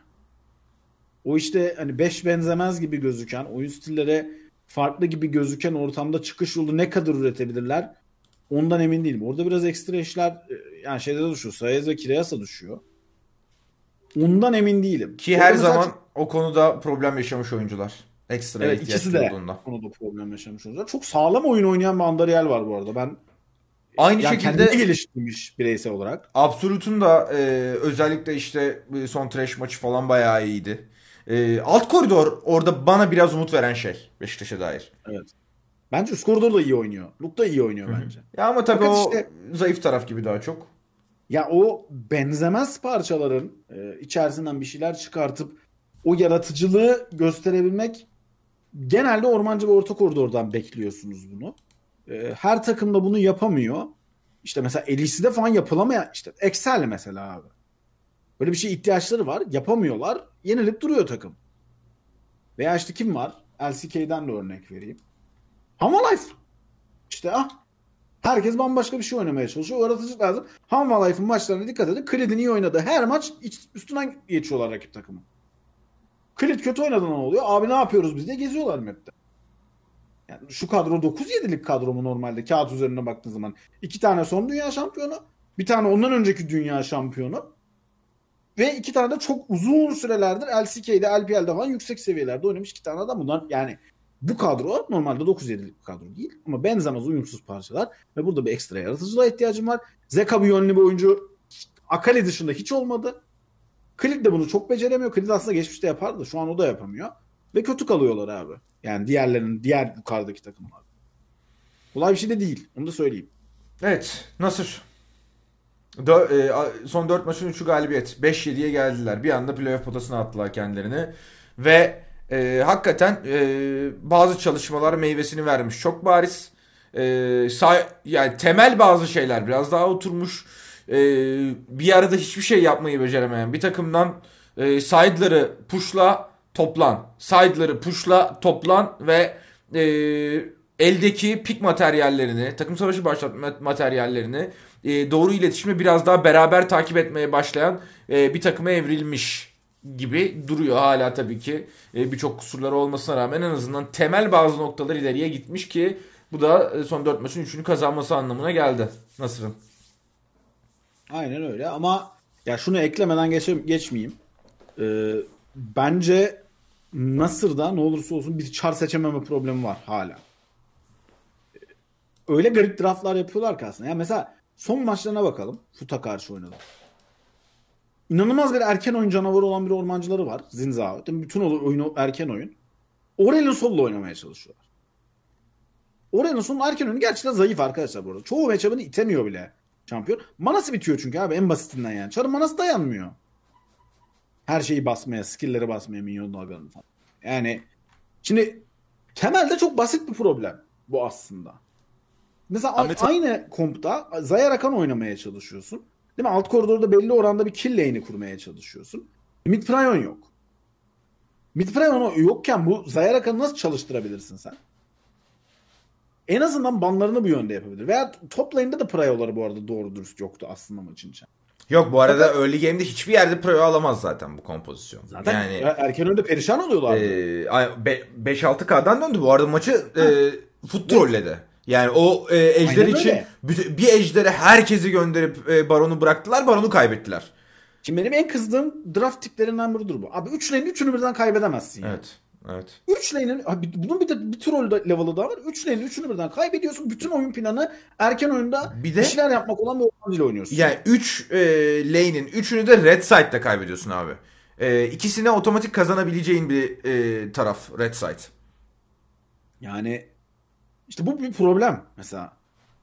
O işte hani 5 benzemez gibi gözüken, oyun stillere farklı gibi gözüken ortamda çıkış yolu ne kadar üretebilirler? Ondan emin değilim. Orada biraz ekstra işler e, yani şeyde de düşüyor. Sayez ve Kireyasa düşüyor. Ondan emin değilim. Ki her zaman çok... o konuda problem yaşamış oyuncular. Ekstra evet, ikisi de olduğunda. konuda problem yaşamış oyuncular. Çok sağlam oyun oynayan bir Andariel var bu arada. Ben Aynı yani şekilde geliştirmiş bireysel olarak. Absolut'un da e, özellikle işte son trash maçı falan bayağı iyiydi. E, alt koridor orada bana biraz umut veren şey Beşiktaş'a dair. Evet. Bence üst koridor da iyi oynuyor. Luke da iyi oynuyor Hı-hı. bence. Ya ama tabii Fakat o işte, zayıf taraf gibi daha çok. Ya o benzemez parçaların e, içerisinden bir şeyler çıkartıp o yaratıcılığı gösterebilmek genelde ormancı ve orta koridordan bekliyorsunuz bunu. E, her takımda bunu yapamıyor. İşte mesela Elise'de falan yapılamayan işte Excel mesela abi. Böyle bir şey ihtiyaçları var. Yapamıyorlar. Yenilip duruyor takım. Veya işte kim var? LCK'den de örnek vereyim. Hama Life. İşte ah. Herkes bambaşka bir şey oynamaya çalışıyor. Yaratıcılık lazım. Hama Life'ın maçlarına dikkat edin. Creed'in iyi oynadığı her maç üstünden geçiyorlar rakip takımı. Creed kötü oynadığında ne oluyor? Abi ne yapıyoruz biz diye geziyorlar map'te. Yani şu kadro 9-7'lik kadro mu normalde kağıt üzerine baktığın zaman. iki tane son dünya şampiyonu. Bir tane ondan önceki dünya şampiyonu. Ve iki tane de çok uzun sürelerdir LCK'de, LPL'de falan yüksek seviyelerde oynamış iki tane adam. Bunlar yani bu kadro normalde 9-7'lik bir kadro değil. Ama benzemez uyumsuz parçalar. Ve burada bir ekstra yaratıcılığa ihtiyacım var. Zeka bir yönlü bir oyuncu Akali dışında hiç olmadı. Klit de bunu çok beceremiyor. Klit aslında geçmişte yapardı. Şu an o da yapamıyor. Ve kötü kalıyorlar abi. Yani diğerlerinin, diğer yukarıdaki takımlar. Kolay bir şey de değil. Onu da söyleyeyim. Evet. Nasır. Dö- e, son 4 maçın 3'ü galibiyet. 5-7'ye geldiler. Bir anda playoff potasına attılar kendilerini. Ve e, hakikaten e, bazı çalışmalar meyvesini vermiş. Çok bariz. E, say- yani temel bazı şeyler biraz daha oturmuş. E, bir arada hiçbir şey yapmayı beceremeyen bir takımdan e, side'ları pushla toplan. Side'ları pushla toplan ve e, eldeki pik materyallerini, takım savaşı başlatma materyallerini e, doğru iletişimi biraz daha beraber takip etmeye başlayan e, bir takıma evrilmiş gibi duruyor hala tabii ki e, birçok kusurları olmasına rağmen en azından temel bazı noktalar ileriye gitmiş ki bu da e, son 4 maçın 3'ünü kazanması anlamına geldi Nasır'ın. Aynen öyle ama ya şunu eklemeden geçe, geçmeyeyim. Ee, bence Nasır'da ne olursa olsun bir çar seçememe problemi var hala. Öyle garip draftlar yapıyorlar ki aslında. Yani mesela Son maçlarına bakalım. Futa karşı oynadı. İnanılmaz bir erken oyun canavarı olan bir ormancıları var. Zinzao. Bütün oyunu erken oyun. Aurelien Sol'la oynamaya çalışıyorlar. Aurelien Sol'un erken oyunu gerçekten zayıf arkadaşlar bu arada. Çoğu matchup'ını itemiyor bile şampiyon. Manası bitiyor çünkü abi en basitinden yani. Çarın manası dayanmıyor. Her şeyi basmaya, skill'leri basmaya, minyon dalgalarını falan. Yani şimdi temelde çok basit bir problem bu aslında. Mesela Ahmet... aynı kompta Zaya Rakan oynamaya çalışıyorsun. Değil mi? Alt koridorda belli oranda bir kill lane'i kurmaya çalışıyorsun. Mid Prion yok. Mid Prion yokken bu Zaya Rakan'ı nasıl çalıştırabilirsin sen? En azından banlarını bu yönde yapabilir. Veya top lane'de de Prio'ları bu arada doğru dürüst yoktu aslında maçın için. Yok bu arada Fakat, early game'de hiçbir yerde Prio alamaz zaten bu kompozisyon. Zaten yani, erken önde perişan oluyorlar. E, 5-6K'dan döndü bu arada maçı e, foot trolledi. Yani o e, ejder Aynen için öyle. bir, bir ejdere herkesi gönderip e, baronu bıraktılar. Baronu kaybettiler. Şimdi benim en kızdığım draft tiplerinden biridir bu. Abi 3 lane'in 3'ünü birden kaybedemezsin ya. Evet. Evet. 3 lane'in bunun bir de bir troll level'ı daha var. 3 lane'in 3'ünü birden kaybediyorsun. Bütün oyun planı erken oyunda Bir bir, de- şeyler yapmak olan bir oyuncuyla oynuyorsun. Yani 3 e, lane'in 3'ünü de red side'da kaybediyorsun abi. E, ikisine otomatik kazanabileceğin bir e, taraf red side. Yani işte bu bir problem mesela.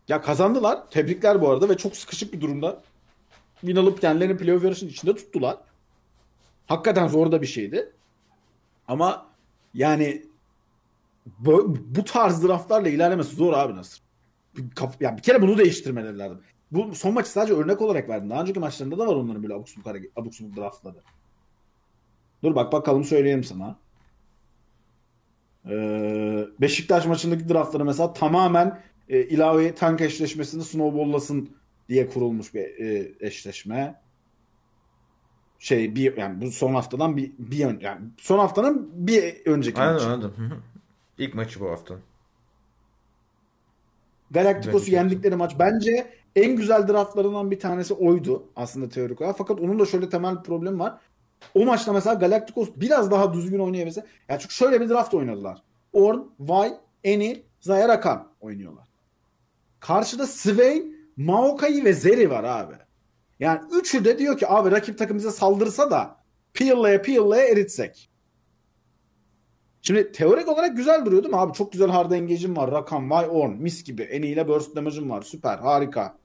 Ya kazandılar. Tebrikler bu arada ve çok sıkışık bir durumda. Win alıp kendilerini playoff yarışının içinde tuttular. Hakikaten zor da bir şeydi. Ama yani bu, bu tarz draftlarla ilerlemesi zor abi nasıl? Yani bir kere bunu değiştirmeleri lazım. Bu son maçı sadece örnek olarak verdim. Daha önceki maçlarında da var onların böyle abuk subuk, abuk draftları. Dur bak bakalım söyleyeyim sana. Ee, Beşiktaş maçındaki draftları mesela tamamen e, ilave tank eşleşmesini snowballlasın diye kurulmuş bir e, eşleşme. Şey bir yani bu son haftadan bir bir ön, yani son haftanın bir önceki Anladım maçı. anladım. İlk maçı bu hafta. Galacticos'u yendikleri maç bence en güzel draftlarından bir tanesi oydu aslında teorik olarak. Fakat onun da şöyle temel bir problemi var. O maçta mesela Galacticos biraz daha düzgün oynayabilse. Ya çünkü şöyle bir draft oynadılar. Orn, Vi, Enil, Zaya Rakan oynuyorlar. Karşıda Swain, Maokai ve Zeri var abi. Yani üçü de diyor ki abi rakip takım bize saldırsa da piyallaya piyallaya eritsek. Şimdi teorik olarak güzel duruyor değil mi abi? Çok güzel hard engage'im var. Rakan, Vay, Orn, mis gibi. En ile burst damage'im var. Süper, harika.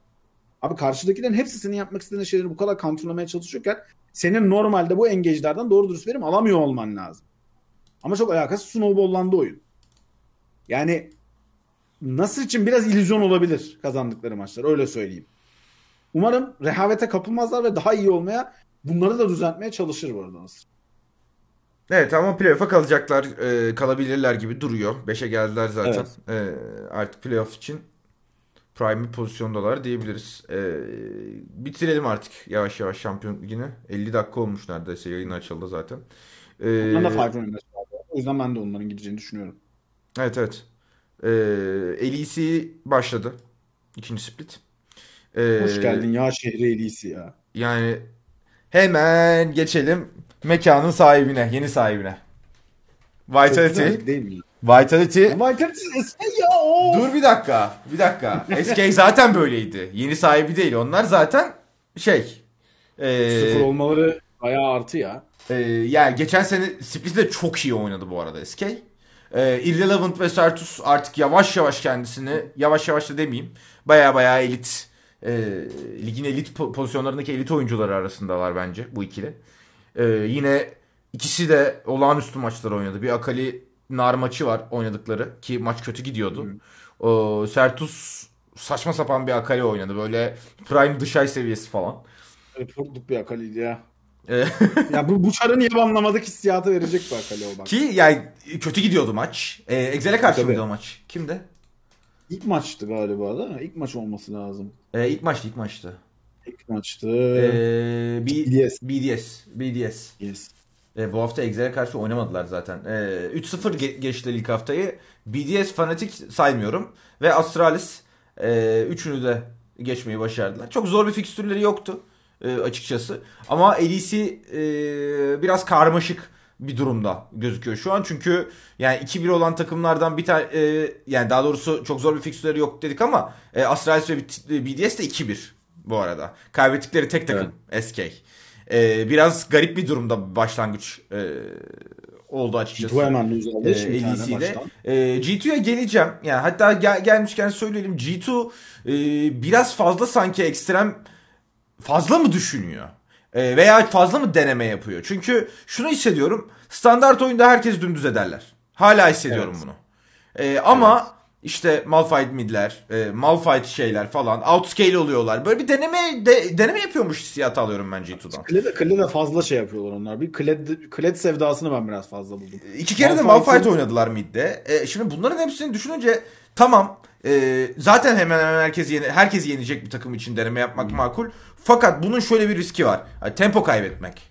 Abi karşıdakilerin hepsi senin yapmak istediğin şeyleri bu kadar kontrollemeye çalışıyorken senin normalde bu engage'lerden doğru dürüst verim alamıyor olman lazım. Ama çok alakası snowballlandı oyun. Yani Nasır için biraz illüzyon olabilir kazandıkları maçlar. Öyle söyleyeyim. Umarım rehavete kapılmazlar ve daha iyi olmaya bunları da düzeltmeye çalışır bu arada Nasır. Evet ama playoff'a kalacaklar. e, kalabilirler gibi duruyor. 5'e geldiler zaten. E, artık playoff için prime pozisyondalar diyebiliriz. E, bitirelim artık yavaş yavaş şampiyon ligini. 50 dakika olmuş neredeyse yayın açıldı zaten. E, Onların da Runners var. O yüzden ben de onların gideceğini düşünüyorum. Evet evet. E, LEC başladı. İkinci split. E, Hoş geldin ya şehri elisi ya. Yani hemen geçelim mekanın sahibine, yeni sahibine. Çok Vitality. güzel değil mi? Vitality. Ama Vitality eski ya o. Dur bir dakika. Bir dakika. SK zaten böyleydi. Yeni sahibi değil. Onlar zaten şey. e, Sıfır olmaları bayağı artı ya. e, yani geçen sene Split'te çok iyi oynadı bu arada SK. E, Irrelevant ve Sertus artık yavaş yavaş kendisini yavaş yavaş da demeyeyim. Baya baya elit e, ligin elit po- pozisyonlarındaki elit oyuncuları arasındalar bence bu ikili. E, yine ikisi de olağanüstü maçlar oynadı. Bir Akali Nar maçı var oynadıkları ki maç kötü gidiyordu. O, Sertus saçma sapan bir Akali oynadı. Böyle prime dışay seviyesi falan. Reportluk bir akaliydi ya. E, Ya bu, bu çarı niye banlamadık hissiyatı verecek bir akali o bak. ki yani kötü gidiyordu maç. E, Excel'e karşı Tabii. mıydı o maç? Kimde? İlk maçtı galiba da. İlk maç olması lazım. E, ilk maçtı ilk maçtı. İlk maçtı. E, B- BDS. BDS. BDS. Yes. E, bu hafta Excel'e karşı oynamadılar zaten. E, 3-0 ge- geçti ilk haftayı. BDS Fnatic saymıyorum. Ve Astralis e, üçünü de geçmeyi başardılar. Çok zor bir fikstürleri yoktu e, açıkçası. Ama LEC e, biraz karmaşık bir durumda gözüküyor şu an. Çünkü yani 2-1 olan takımlardan bir tane e, yani daha doğrusu çok zor bir fikstürleri yok dedik ama e, Astralis ve BDS de 2-1 bu arada. Kaybettikleri tek takım SK. E, biraz garip bir durumda başlangıç e, oldu açıkçası. Bu hemen lose aldı. LEC'de. maçtan. Ee, G2'ya geleceğim. Yani hatta gel- gelmişken söyleyelim. G2 e, biraz fazla sanki ekstrem fazla mı düşünüyor? E, veya fazla mı deneme yapıyor? Çünkü şunu hissediyorum. Standart oyunda herkes dümdüz ederler. Hala hissediyorum Evet. bunu. E, ama işte Malphite midler, e, Malphite şeyler falan outscale oluyorlar. Böyle bir deneme de, deneme yapıyormuş hissiyatı alıyorum ben G2'dan. Klede, Klede fazla şey yapıyorlar onlar. Bir Kled, Kled sevdasını ben biraz fazla buldum. İki kere de Malphite'ın- Malphite oynadılar midde. E, şimdi bunların hepsini düşününce tamam e, zaten hemen hemen herkes yeni, herkes yenecek bir takım için deneme yapmak makul. Fakat bunun şöyle bir riski var. Yani tempo kaybetmek.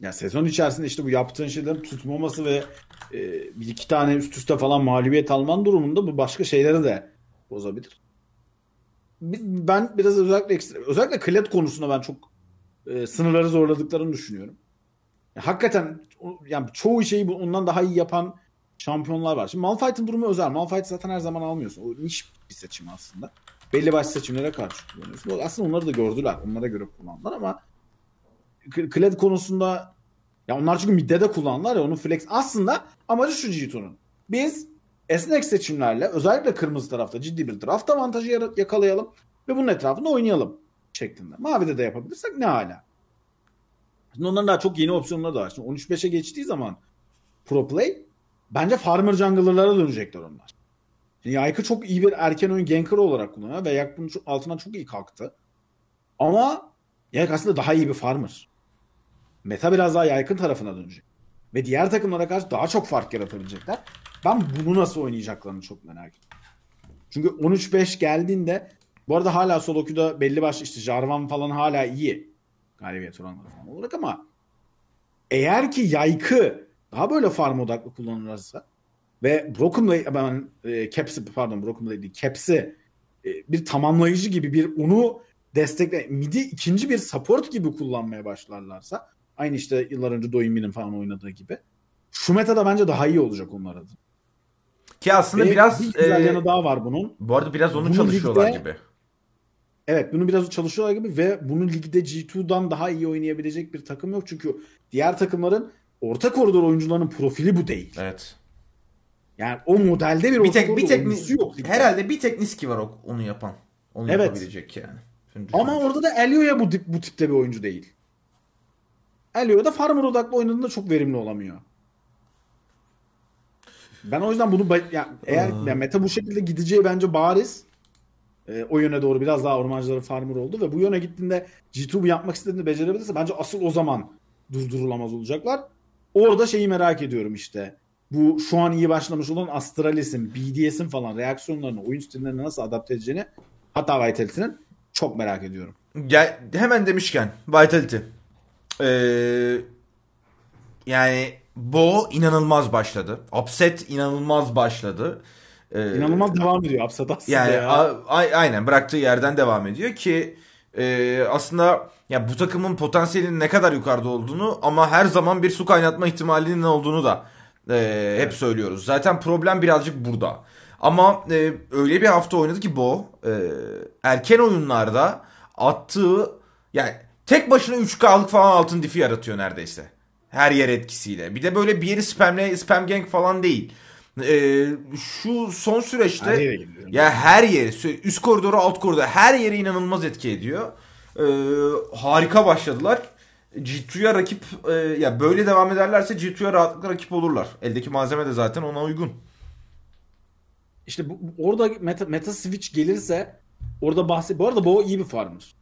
Ya sezon içerisinde işte bu yaptığın şeylerin tutmaması ve e, bir iki tane üst üste falan mağlubiyet alman durumunda bu başka şeyleri de bozabilir. Bi- Ben biraz özellikle ekstra, özellikle Kled konusunda ben çok e, sınırları zorladıklarını düşünüyorum. Ya hakikaten yani çoğu şeyi ondan daha iyi yapan şampiyonlar var. Şimdi Malphite'ın durumu özel. Malphite zaten her zaman almıyorsun. O niş bir seçim aslında. Belli başlı seçimlere karşı kullanıyorsun. Aslında onları da gördüler. Onlara göre kullandılar ama Kled konusunda ya onlar çünkü midde de kullandılar ya onun flex. Aslında amacı şu G2'nun. Biz esnek seçimlerle özellikle kırmızı tarafta ciddi bir draft avantajı yakalayalım ve bunun etrafında oynayalım şeklinde. Mavide de yapabilirsek ne hala. Şimdi onların daha çok yeni opsiyonları da var. Şimdi 13-5'e geçtiği zaman Pro Play bence Farmer Jungler'lara dönecekler onlar. Şimdi Yaykı çok iyi bir erken oyun ganker olarak kullanıyor ve Yak bunun altından çok iyi kalktı. Ama Yayk aslında daha iyi bir farmer. Meta biraz daha yaykın tarafına dönecek. Ve diğer takımlara karşı daha çok fark yaratabilecekler. Ben bunu nasıl oynayacaklarını çok merak ediyorum. Çünkü 13-5 geldiğinde bu arada hala solo queue'da belli başlı işte Jarvan falan hala iyi. Galibiyet oranları falan olarak ama eğer ki yaykı daha böyle farm odaklı kullanılırsa ve Broken Blade ben e, pardon Broken Blade değil Caps'i e, bir tamamlayıcı gibi bir onu destekle midi ikinci bir support gibi kullanmaya başlarlarsa aynı işte yıllar önce Doyinmin'in falan oynadığı gibi şu metada bence daha iyi olacak onlar adına. Ki aslında Ve biraz bir güzel e, yanı daha var bunun. bu arada biraz onu Bunu çalışıyorlar ligde- gibi. Evet bunu biraz çalışıyorlar gibi ve bunu ligde G2'dan daha iyi oynayabilecek bir takım yok. Çünkü diğer takımların orta koridor oyuncularının profili bu değil. Evet. Yani o modelde bir Bir tek bir tek yok. ligde. herhalde bir tek Niski var onu yapan. Onu Evet. yapabilecek yani. Şimdi Ama orada da Elio'ya bu, bu tipte bir oyuncu değil. Elio da farmer odaklı oynadığında çok verimli olamıyor. Ben o yüzden bunu ya, eğer ya meta bu şekilde gideceği bence bariz. Ee, o yöne doğru biraz daha ormancıları farmer oldu ve bu yöne gittiğinde G2 bu yapmak istediğini becerebilirse bence asıl o zaman durdurulamaz olacaklar. Orada şeyi merak ediyorum işte. Bu şu an iyi başlamış olan Astralis'in, BDS'in falan reaksiyonlarını, oyun stillerini nasıl adapte edeceğini hatta Vitality'nin çok merak ediyorum. Gel, hemen demişken Vitality. Ee, yani Bo inanılmaz başladı. Upset inanılmaz başladı. Ee, İnanılmaz devam ediyor Upset aslında Yani ya. a- a- aynen bıraktığı yerden devam ediyor ki e, aslında ya bu takımın potansiyelinin ne kadar yukarıda olduğunu ama her zaman bir su kaynatma ihtimalinin olduğunu da e, hep söylüyoruz. Zaten problem birazcık burada. Ama e, öyle bir hafta oynadı ki Bo e, erken oyunlarda attığı yani tek başına 3K'lık falan altın difi yaratıyor neredeyse. Her yer etkisiyle. Bir de böyle bir yeri spamle spam gang falan değil. E, şu son süreçte Her ya her yeri, üst koridoru, alt koridoru her yere inanılmaz etki ediyor. Ee, harika başladılar. G2'ya rakip e, ya böyle devam ederlerse G2'ya rahatlıkla rakip olurlar. Eldeki malzeme de zaten ona uygun. İşte bu, orada meta, meta switch gelirse orada bahset. Bu arada Bo iyi bir farmer.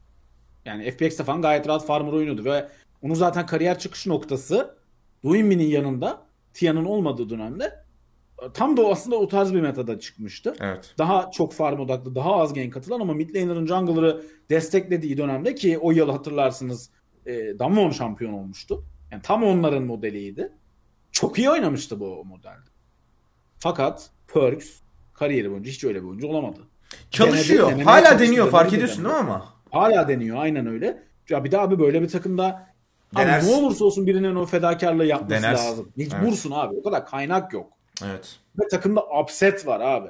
Yani FPX'te falan gayet rahat farmer oynuyordu ve onun zaten kariyer çıkış noktası Duinmin'in yanında Tia'nın olmadığı dönemde tam da o aslında o tarz bir metada çıkmıştı. Evet. Daha çok farm odaklı, daha az gank katılan ama mid laner'ın jungler'ı desteklediği dönemde ki o yıl hatırlarsınız e, Damwon şampiyon olmuştu. Yani tam onların modeliydi. Çok iyi oynamıştı bu modelde. Fakat Perks kariyeri boyunca hiç öyle bir oyuncu olamadı. Çalışıyor. Denedi, Hala deniyor. Fark ediyorsun değil mi ama? Hala deniyor aynen öyle. Ya bir de abi böyle bir takımda abi ne olursa olsun birinin o fedakarlığı yapması Denersin. lazım. Mecbursun abi. O kadar kaynak yok. Evet. Ve takımda upset var abi.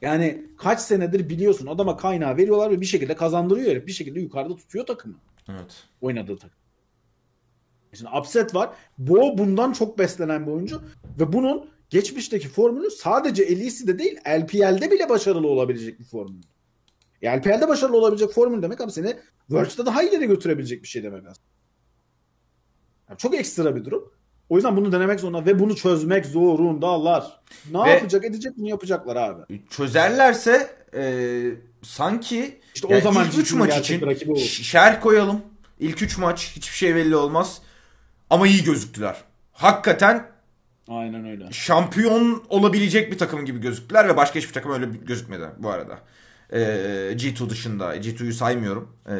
Yani kaç senedir biliyorsun adama kaynağı veriyorlar ve bir şekilde kazandırıyor herif. Bir şekilde yukarıda tutuyor takımı. Evet. Oynadığı takım. Şimdi upset var. Bo bundan çok beslenen bir oyuncu. Ve bunun geçmişteki formülü sadece Elisi'de değil LPL'de bile başarılı olabilecek bir formül. E, LPL'de başarılı olabilecek formül demek abi seni Worlds'da daha ileri götürebilecek bir şey demek aslında. Yani çok ekstra bir durum. O yüzden bunu denemek zorunda ve bunu çözmek zorundalar. Ne Ve- yapacak edecek bunu yapacaklar abi. Çözerlerse e, sanki İşte o yani zaman ilk 3 G2'nin maç için rakibi olur. ş- şerh koyalım. İlk 3 maç hiçbir şey belli olmaz. Ama iyi gözüktüler. Hakikaten Aynen öyle. şampiyon olabilecek bir takım gibi gözüktüler ve başka hiçbir takım öyle gözükmedi bu arada. Ee, G2 dışında. G2'yu saymıyorum. Ee,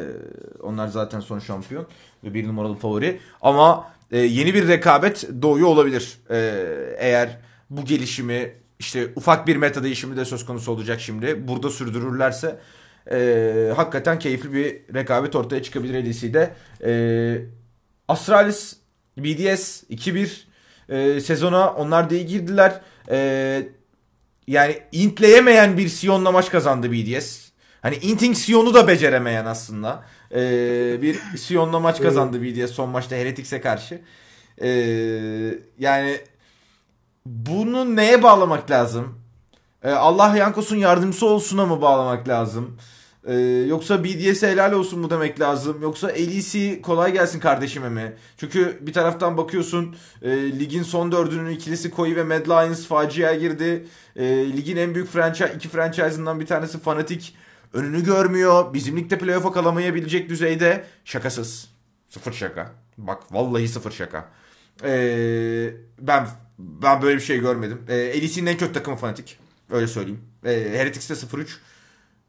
onlar zaten son şampiyon ve bir numaralı favori. Ama e, yeni bir rekabet doğuyor olabilir. E, eğer bu gelişimi işte ufak bir meta değişimi de söz konusu olacak şimdi. Burada sürdürürlerse e, hakikaten keyifli bir rekabet ortaya çıkabilir LEC'de. E, Astralis, BDS 2-1 e, sezona onlar da iyi girdiler. E, yani intleyemeyen bir Sion'la maç kazandı BDS. Hani inting Sion'u da beceremeyen aslında. Ee, bir Sion'la maç kazandı BDS son maçta Heretics'e karşı. Ee, yani bunu neye bağlamak lazım? Ee, Allah Yankos'un yardımcısı olsuna mı bağlamak lazım? Ee, yoksa BDS'e helal olsun mu demek lazım? Yoksa LEC kolay gelsin kardeşime mi? Çünkü bir taraftan bakıyorsun e, ligin son dördünün ikilisi Koi ve Mad Lions faciaya girdi. E, ligin en büyük franchise, iki franchise'ından bir tanesi Fnatic önünü görmüyor. Bizim ligde playoff'a kalamayabilecek düzeyde şakasız. Sıfır şaka. Bak vallahi sıfır şaka. Ee, ben ben böyle bir şey görmedim. Ee, LEC'nin en kötü takımı Fnatic. Öyle söyleyeyim. Ee, Heretics'te 0-3.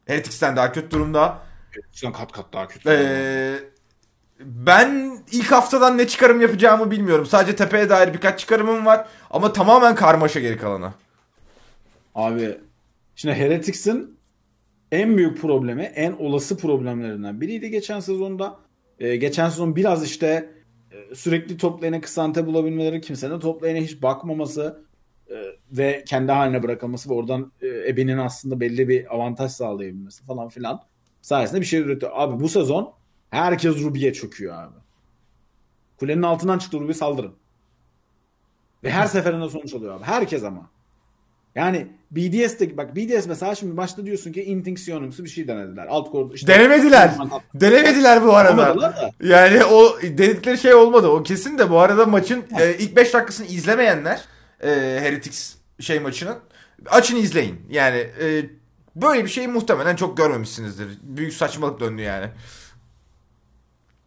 Heretics'ten daha kötü durumda. Heretics'ten kat kat daha kötü. Ee, ben ilk haftadan ne çıkarım yapacağımı bilmiyorum. Sadece tepeye dair birkaç çıkarımım var. Ama tamamen karmaşa geri kalanı. Abi şimdi Heretics'in en büyük problemi, en olası problemlerinden biriydi geçen sezonda. Ee, geçen sezon biraz işte e, sürekli top lane'e kısante bulabilmeleri, kimsenin top lane'e hiç bakmaması ve kendi haline bırakılması ve oradan e, Ebe'nin aslında belli bir avantaj sağlayabilmesi falan filan sayesinde bir şey üretiyor. Abi bu sezon herkes Ruby'ye çöküyor abi. Kulenin altından çıktı Ruby saldırın. Ve her seferinde sonuç oluyor abi. Herkes ama. Yani BDS'de bak BDS mesela şimdi başta diyorsun ki Inting Sionumsu bir şey denediler. Alt kor işte Denemediler. Denemediler bu arada. Yani o dedikleri şey olmadı. O kesin de bu arada maçın e, ilk 5 dakikasını izlemeyenler e, Heretics şey maçının açın izleyin. Yani e, böyle bir şeyi muhtemelen çok görmemişsinizdir. Büyük saçmalık döndü yani.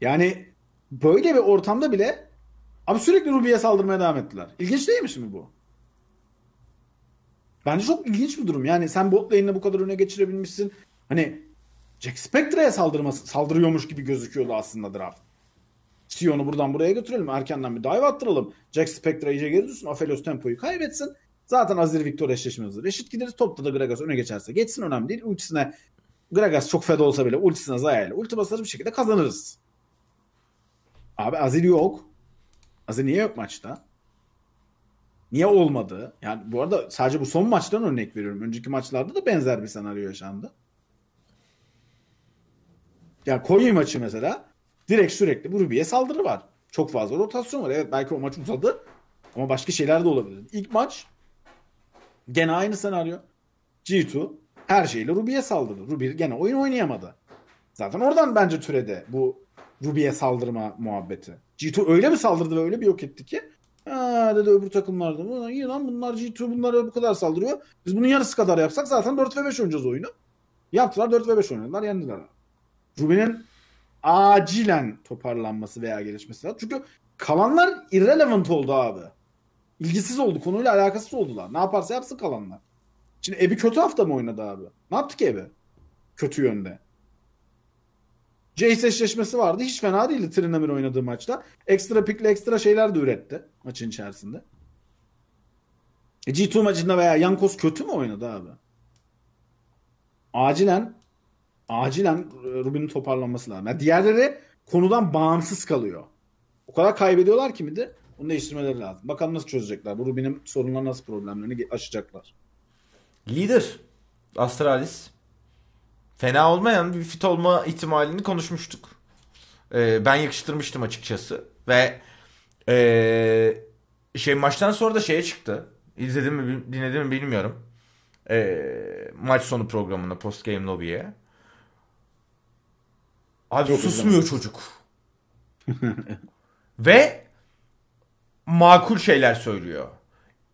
Yani böyle bir ortamda bile abi sürekli Ruby'ye saldırmaya devam ettiler. İlginç değil mi şimdi bu? Bence çok ilginç bir durum. Yani sen bot lane'le bu kadar öne geçirebilmişsin. Hani Jack Spectre'ye saldırması, saldırıyormuş gibi gözüküyordu aslında draft. Sion'u buradan buraya götürelim. Erkenden bir dive attıralım. Jack Spectre iyice geri düşsün. Aphelios tempoyu kaybetsin. Zaten Azir Victor eşleşmesi. Reşit gideriz. Topta da Gragas öne geçerse. Geçsin önemli değil. Ultisine Gragas çok fed olsa bile ultisine Zaya ile ulti basarız bir şekilde kazanırız. Abi Azir yok. Azir niye yok maçta? Niye olmadı? Yani bu arada sadece bu son maçtan örnek veriyorum. Önceki maçlarda da benzer bir senaryo yaşandı. Ya Konya maçı mesela direkt sürekli bu Ruby'ye saldırı var. Çok fazla rotasyon var. Evet belki o maç uzadı ama başka şeyler de olabilir. İlk maç gene aynı senaryo. G2 her şeyle Ruby'ye saldırdı. Ruby gene oyun oynayamadı. Zaten oradan bence türedi bu Ruby'ye saldırma muhabbeti. G2 öyle mi saldırdı ve öyle bir yok etti ki Ha dedi öbür takımlar da. "Ulan İyi lan bunlar G2 bunlara bu kadar saldırıyor. Biz bunun yarısı kadar yapsak zaten 4 ve 5 oynayacağız oyunu. Yaptılar 4 ve 5 oynadılar yendiler. Ruby'nin acilen toparlanması veya gelişmesi lazım. Çünkü kalanlar irrelevant oldu abi. İlgisiz oldu. Konuyla alakasız oldular. Ne yaparsa yapsın kalanlar. Şimdi Ebi kötü hafta mı oynadı abi? Ne yaptı ki Ebi? Kötü yönde. Jace eşleşmesi vardı. Hiç fena değildi Trinamir oynadığı maçta. Ekstra pikle ekstra şeyler de üretti maçın içerisinde. E G2 maçında veya Yankos kötü mü oynadı abi? Acilen acilen Rubin'in toparlanması lazım. Yani diğerleri konudan bağımsız kalıyor. O kadar kaybediyorlar ki mi de onu değiştirmeleri lazım. Bakalım nasıl çözecekler. Bu Rubin'in sorunları nasıl problemlerini aşacaklar. Lider Astralis fena olmayan bir fit olma ihtimalini konuşmuştuk. Ee, ben yakıştırmıştım açıkçası ve ee, şey maçtan sonra da şeye çıktı. İzledim mi dinledim mi bilmiyorum. Ee, maç sonu programında post game lobby'ye. Abi Çok susmuyor çocuk. ve makul şeyler söylüyor.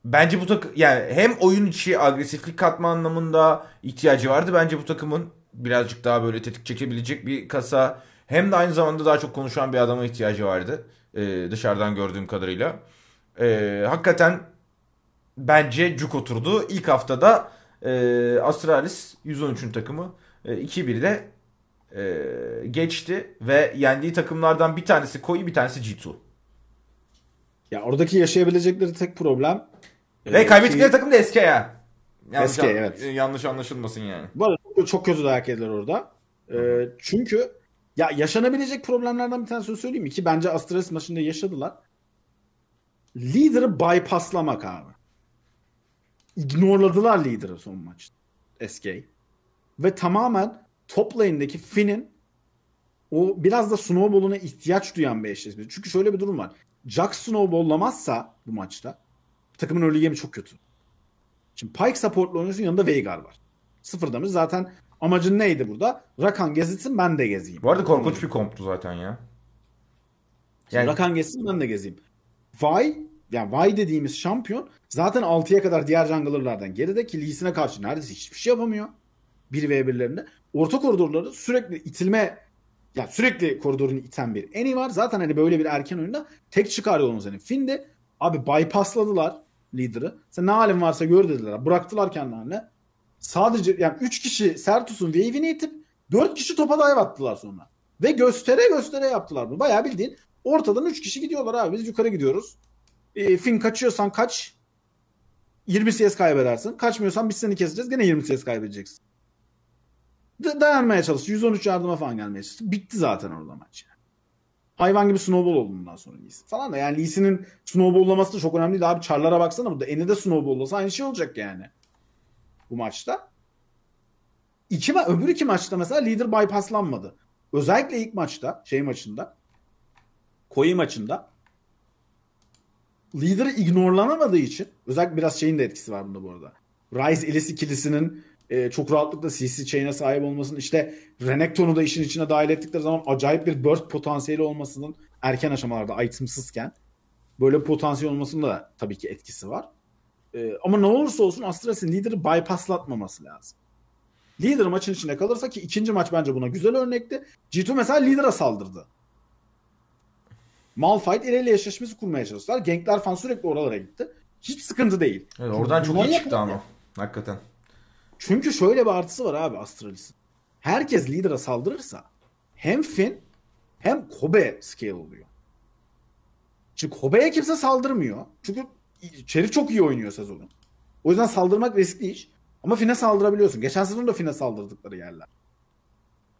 Bence bu takım yani hem oyun içi agresiflik katma anlamında ihtiyacı vardı. Bence bu takımın birazcık daha böyle tetik çekebilecek bir kasa hem de aynı zamanda daha çok konuşan bir adama ihtiyacı vardı. Ee, dışarıdan gördüğüm kadarıyla. Ee, hakikaten bence cuk oturdu. İlk haftada e, Astralis 113'ün takımı e, 2-1'de e, geçti ve yendiği takımlardan bir tanesi Koi bir tanesi G2. Ya oradaki yaşayabilecekleri tek problem Ve e, kaybettikleri ki- takım da SK ya. Yanlış, SK, evet. yanlış anlaşılmasın yani. Bu arada çok, çok kötü dayak yediler orada. Ee, çünkü ya yaşanabilecek problemlerden bir tanesini söyleyeyim mi? Ki bence Astralis maçında yaşadılar. Lider'ı bypasslamak abi. Ignorladılar lider'ı son maçta. SK. Ve tamamen top lane'deki Finn'in o biraz da Snowball'una ihtiyaç duyan bir eşleşme. Çünkü şöyle bir durum var. Jack Snowball'lamazsa bu maçta takımın early game'i çok kötü. Şimdi Pike support'la oynuyorsun yanında Veigar var. Sıfır damage. Zaten amacın neydi burada? Rakan gezitsin ben de gezeyim. Bu arada korkunç bir komptu zaten ya. Yani... Yani Rakan gezsin ben de gezeyim. Vay yani Vay dediğimiz şampiyon zaten 6'ya kadar diğer junglerlardan geride ki Lee'sine karşı neredeyse hiçbir şey yapamıyor. 1v1'lerinde. Orta koridorları sürekli itilme ya sürekli koridorunu iten bir Eni var. Zaten hani böyle bir erken oyunda tek çıkar yolumuz hani. Finn de abi bypassladılar lider'ı. Sen ne halin varsa gör dediler. Bıraktılar kendilerine. Sadece yani 3 kişi Sertus'un wave'ini itip 4 kişi topa dive attılar sonra. Ve göstere göstere yaptılar bunu. Bayağı bildiğin ortadan 3 kişi gidiyorlar abi. Biz yukarı gidiyoruz. E, Finn kaçıyorsan kaç. 20 CS kaybedersin. Kaçmıyorsan biz seni keseceğiz. Gene 20 CS kaybedeceksin. Da- dayanmaya çalış. 113 yardıma falan gelmeye çalış. Bitti zaten orada maç. yani. Hayvan gibi snowball oldu bundan sonra Lee. Falan da yani Lee Sin'in snowball'laması da çok önemli değil. Abi çarlara baksana burada. Eni de snowball'lasa aynı şey olacak yani. Bu maçta. İki ma öbür iki maçta mesela lider bypasslanmadı. Özellikle ilk maçta, şey maçında, Koyu maçında lideri ignorlanamadığı için özellikle biraz şeyin de etkisi var bunda bu arada. Rise Elis ikilisinin e, çok rahatlıkla CC chain'e sahip olmasının işte Renekton'u da işin içine dahil ettikleri zaman acayip bir burst potansiyeli olmasının erken aşamalarda itemsızken böyle potansiyel olmasının da tabii ki etkisi var. E, ama ne olursa olsun Astralis'in lideri bypasslatmaması lazım. Lider maçın içinde kalırsa ki ikinci maç bence buna güzel örnekti. G2 mesela lidera saldırdı. Malphite ileriyle eşleşmesi kurmaya çalıştılar. Gankler falan sürekli oralara gitti. Hiç sıkıntı değil. evet, oradan çok iyi çıktı ama. Hakikaten. Çünkü şöyle bir artısı var abi Astralis'in. Herkes lidera saldırırsa hem Finn hem Kobe scale oluyor. Çünkü Kobe'ye kimse saldırmıyor. Çünkü Şerif çok iyi oynuyor sezonu. O yüzden saldırmak riskli iş. Ama Finn'e saldırabiliyorsun. Geçen sezon da Finn'e saldırdıkları yerler.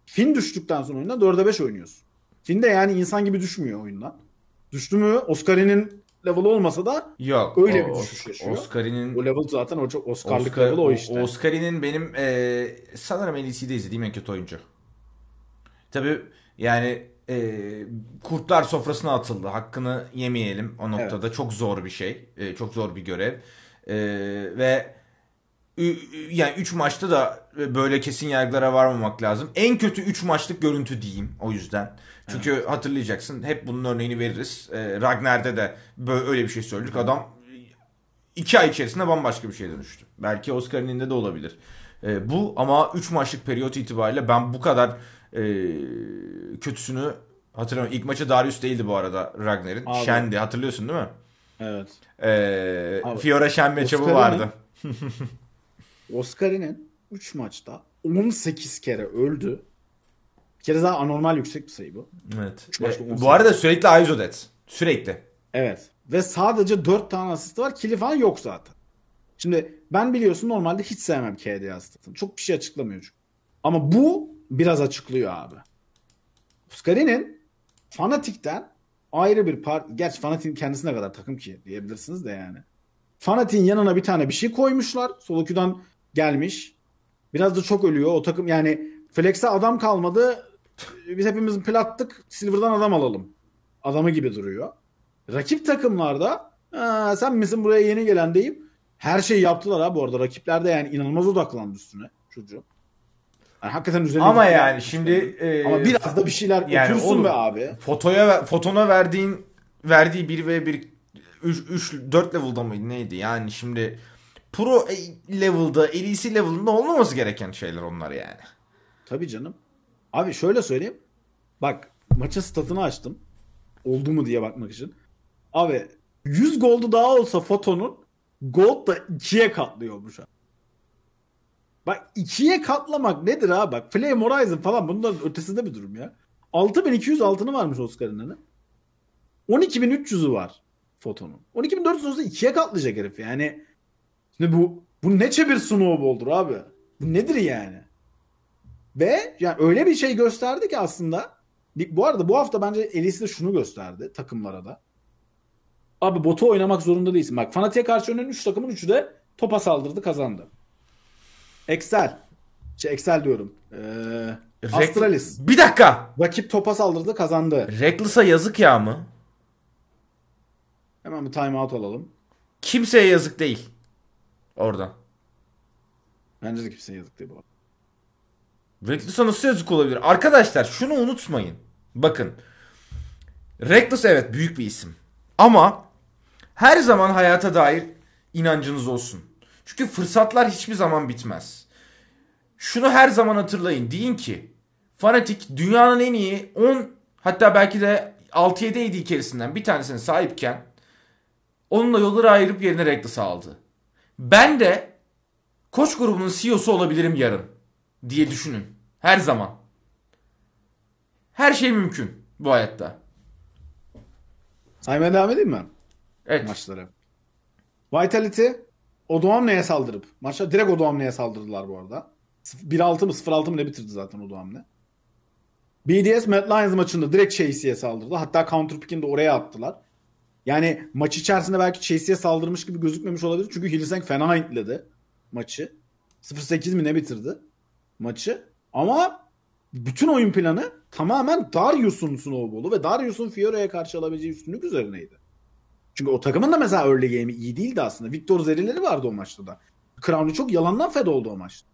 Finn düştükten sonra oyundan 4'e 5 oynuyorsun. Finn de yani insan gibi düşmüyor oyundan. Düştü mü Oscar'inin level'ı olmasa da Yok. Öyle o- bir düşüş yaşıyor. Oscar'inin o level zaten o çok Oscar'lık Oscar, level o işte. Oscar'inin benim e, sanırım LEC'de izlediğim en kötü oyuncu. Tabii yani e, kurtlar sofrasına atıldı. Hakkını yemeyelim o noktada. Çok zor bir şey. E, çok zor bir görev. E, ve yani 3 maçta da böyle kesin yargılara varmamak lazım. En kötü 3 maçlık görüntü diyeyim o yüzden. Çünkü hatırlayacaksın hep bunun örneğini veririz. E, Ragnar'da da böyle öyle bir şey söyledik. Adam iki ay içerisinde bambaşka bir şeye dönüştü. Belki Oscar'ın de de olabilir. E, bu ama 3 maçlık periyot itibariyle ben bu kadar e, kötüsünü hatırlamıyorum. İlk maçı Darius değildi bu arada Ragnar'ın. Shen'di hatırlıyorsun değil mi? Evet. E, Abi, Fiora matchup'ı Oscar'ın- vardı. Oscar'inin 3 maçta 18 kere öldü. Bir kere daha anormal yüksek bir sayı bu. Evet. E, 18. bu arada sürekli Aizodet. Sürekli. Evet. Ve sadece 4 tane asist var. Kili falan yok zaten. Şimdi ben biliyorsun normalde hiç sevmem KD asistini. Çok bir şey açıklamıyor çünkü. Ama bu biraz açıklıyor abi. Oscar'inin Fanatik'ten ayrı bir part... Gerçi Fanatik'in kendisine kadar takım ki diyebilirsiniz de yani. Fanatik'in yanına bir tane bir şey koymuşlar. Soloku'dan gelmiş. Biraz da çok ölüyor. O takım yani Flex'e adam kalmadı. Biz hepimiz plattık. Silver'dan adam alalım. Adamı gibi duruyor. Rakip takımlarda "Aa, sen misin buraya yeni gelen deyip her şeyi yaptılar ha bu arada. Rakipler de yani inanılmaz odaklandı üstüne çocuğu. Yani hakikaten üzerine Ama yani şimdi e, ama biraz da bir şeyler yani otursun oğlum, be abi. fotoya fotona verdiğin verdiği 1 ve 1 3 3 4 level'da mıydı neydi? Yani şimdi pro e- level'da, LEC level'ında olmaması gereken şeyler onlar yani. Tabii canım. Abi şöyle söyleyeyim. Bak maçın statını açtım. Oldu mu diye bakmak için. Abi 100 goldu daha olsa fotonun gold da 2'ye katlıyormuş abi. Bak 2'ye katlamak nedir abi? Bak Flame Horizon falan bunların ötesinde bir durum ya. 6200 altını varmış Oscar'ın hani. 12300'ü var. Foton'un. 12.400 olsa ikiye katlayacak herif yani. Şimdi bu bu ne çevir snowball'dur abi. Bu nedir yani? Ve yani öyle bir şey gösterdi ki aslında bu arada bu hafta bence Elise de şunu gösterdi takımlara da. Abi botu oynamak zorunda değilsin. Bak Fanatik'e karşı oynayan 3 takımın 3'ü de topa saldırdı kazandı. Excel. Şey Excel diyorum. Ee, Astralis. Bir dakika. Rakip topa saldırdı kazandı. Reckless'a yazık ya mı? Hemen bir timeout alalım. Kimseye yazık değil. Orada. Bence de kimseye yazık değil bu. Reckless'a nasıl yazık olabilir? Arkadaşlar şunu unutmayın. Bakın. Reckless evet büyük bir isim. Ama her zaman hayata dair inancınız olsun. Çünkü fırsatlar hiçbir zaman bitmez. Şunu her zaman hatırlayın. Deyin ki Fanatik dünyanın en iyi 10 hatta belki de 6-7 AD içerisinden bir tanesine sahipken onunla yolları ayırıp yerine Reckless'ı aldı. Ben de koç grubunun CEO'su olabilirim yarın diye düşünün. Her zaman. Her şey mümkün bu hayatta. Saymaya devam edeyim mi? Evet. Maçları. Vitality Odoamne'ye saldırıp maçta direkt Odoamne'ye saldırdılar bu arada. 1-6 mı 0-6 mı ne bitirdi zaten Odoamne. BDS Mad Lions maçında direkt Chase'ye saldırdı. Hatta counter pick'ini de oraya attılar. Yani maç içerisinde belki Chase'ye saldırmış gibi gözükmemiş olabilir. Çünkü Hillsang fena hintledi maçı. 0-8 mi ne bitirdi maçı. Ama bütün oyun planı tamamen Darius'un snowball'u ve Darius'un Fiora'ya karşı alabileceği üstünlük üzerineydi. Çünkü o takımın da mesela early game'i iyi değildi aslında. Victor Zerileri vardı o maçta da. Crown'u çok yalandan fed oldu o maçta.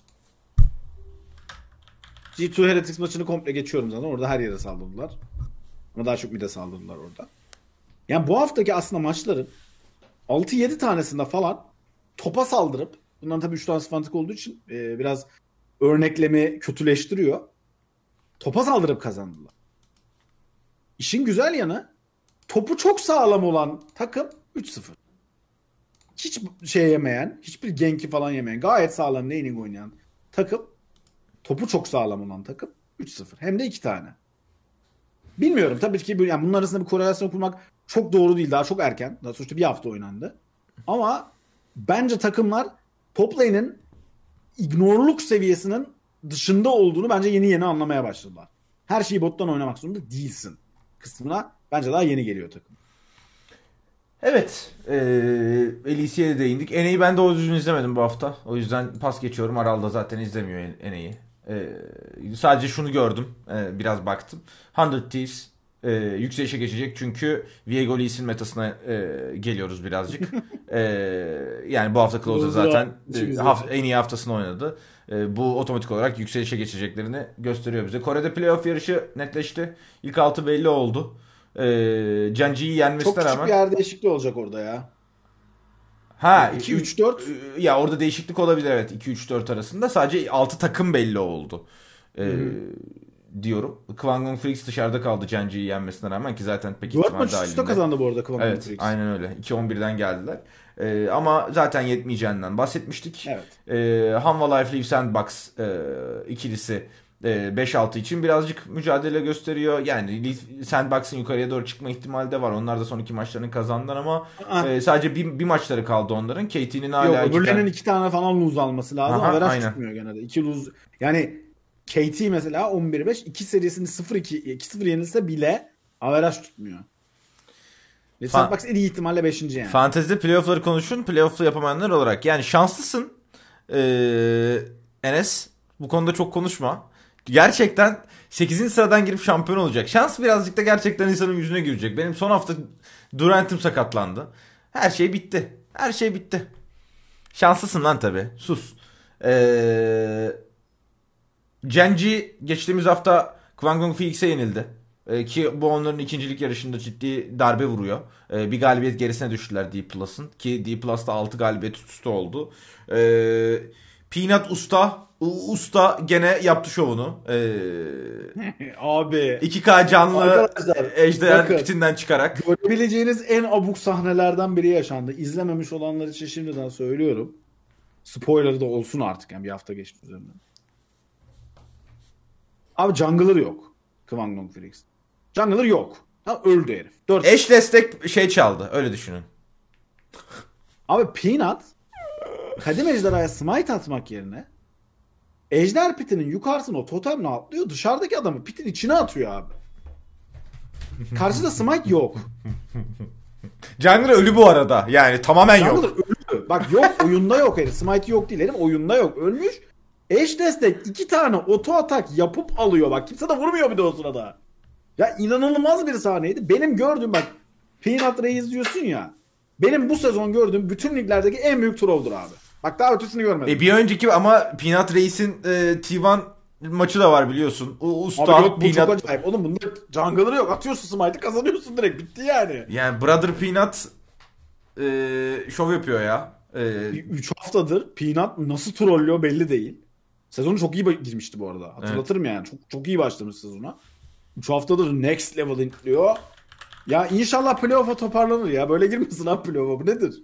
G2 Heretics maçını komple geçiyorum zaten. Orada her yere saldırdılar. Ama daha çok mide saldırdılar orada. Yani bu haftaki aslında maçların 6-7 tanesinde falan topa saldırıp bundan tabii 3 tanesi fantik olduğu için e, biraz örneklemi kötüleştiriyor. Topa saldırıp kazandılar. İşin güzel yanı topu çok sağlam olan takım 3-0. Hiç şey yemeyen, hiçbir genki falan yemeyen, gayet sağlam laning oynayan takım topu çok sağlam olan takım 3-0. Hem de iki tane. Bilmiyorum tabii ki yani bunun arasında bir korelasyon kurmak çok doğru değil. Daha çok erken. Daha sonuçta bir hafta oynandı. Ama bence takımlar top lane'in ignorluk seviyesinin dışında olduğunu bence yeni yeni anlamaya başladılar. Her şeyi bottan oynamak zorunda değilsin kısmına bence daha yeni geliyor takım. Evet. E, Elise'ye de değindik. Ene'yi ben doğru düzgün izlemedim bu hafta. O yüzden pas geçiyorum. Aral da zaten izlemiyor Ene'yi. E, sadece şunu gördüm. E, biraz baktım. 100 Thieves e, yükselişe geçecek. Çünkü Viego Lee'sin metasına e, geliyoruz birazcık. e, yani bu hafta Closer zaten e, haf, en iyi haftasını oynadı. E, bu otomatik olarak yükselişe geçeceklerini gösteriyor bize. Kore'de playoff yarışı netleşti. İlk altı belli oldu. E, Genji'yi yenmesine Çok rağmen. Çok küçük bir yer değişikliği olacak orada ya. Ha 2-3-4 ya orada değişiklik olabilir evet 2-3-4 arasında sadece 6 takım belli oldu. Ee, diyorum. Kwangong Felix dışarıda kaldı Genji'yi yenmesine rağmen ki zaten pek ihtimal dahilinde. 4 maç kazandı bu arada Kwangong evet, Felix. aynen öyle. 2-11'den geldiler. Ee, ama zaten yetmeyeceğinden bahsetmiştik. Evet. Ee, Hanwha Life Leaf Sandbox e, ikilisi 5-6 için birazcık mücadele gösteriyor. Yani Sandbox'ın yukarıya doğru çıkma ihtimali de var. Onlar da son iki maçlarını kazandılar ama e, sadece bir, bir maçları kaldı onların. KT'nin hala Yok öbürlerinin iki tane falan lose alması lazım. Aha, Averaj aynen. tutmuyor gene de. İki lose. Yani KT mesela 11-5 iki serisini 0-2 2-0 yenilse bile averaj tutmuyor. Sandbox en iyi ihtimalle 5. yani. Fantezide playoff'ları konuşun. Playoff'u yapamayanlar olarak. Yani şanslısın. Ee, Enes bu konuda çok konuşma. Gerçekten 8. sıradan girip şampiyon olacak. Şans birazcık da gerçekten insanın yüzüne girecek. Benim son hafta Durant'im sakatlandı. Her şey bitti. Her şey bitti. Şanslısın lan tabi. Sus. Ee, Genji geçtiğimiz hafta Kwangong Felix'e yenildi. Ee, ki bu onların ikincilik yarışında ciddi darbe vuruyor. Ee, bir galibiyet gerisine düştüler D Plus'ın. Ki D Plus'ta 6 galibiyet üst oldu. Ee, Peanut Usta Usta gene yaptı şovunu. Ee, Abi. 2K canlı ejder pitinden çıkarak. Görebileceğiniz en abuk sahnelerden biri yaşandı. İzlememiş olanlar için şimdiden söylüyorum. Spoiler da olsun artık yani bir hafta geçti üzerinden. Abi jungler yok. Kwangdong Felix. Jungler yok. Ha, öldü herif. 4 Eş destek şey çaldı. Öyle düşünün. Abi Peanut Kadim Ejderha'ya smite atmak yerine Ejder pitinin yukarısına o totemle atlıyor. Dışarıdaki adamı pitin içine atıyor abi. Karşıda smite yok. Jungler ölü bu arada. Yani tamamen yok. Jungler ölü. Bak yok oyunda yok herif. Smite yok değil herif. Oyunda yok. Ölmüş. Eş destek iki tane oto atak yapıp alıyor. Bak kimse de vurmuyor bir de o sırada. Ya inanılmaz bir sahneydi. Benim gördüğüm bak Peanut Ray'i izliyorsun ya. Benim bu sezon gördüğüm bütün liglerdeki en büyük trolldur abi. Bak daha ötesini görmedim. E bir önceki ama Peanut Reis'in e, T1 maçı da var biliyorsun. O usta Abi yok bu çok acayip. Oğlum bunda jungle'ları yok. Atıyorsun smite'ı kazanıyorsun direkt. Bitti yani. yani Brother Peanut e, şov yapıyor ya. E, 3 haftadır Peanut nasıl trollüyor belli değil. Sezonu çok iyi girmişti bu arada. Hatırlatırım yani. Çok çok iyi başlamış sezona. 3 haftadır next level intliyor. Ya inşallah playoff'a toparlanır ya. Böyle girmesin abi playoff'a. Bu nedir?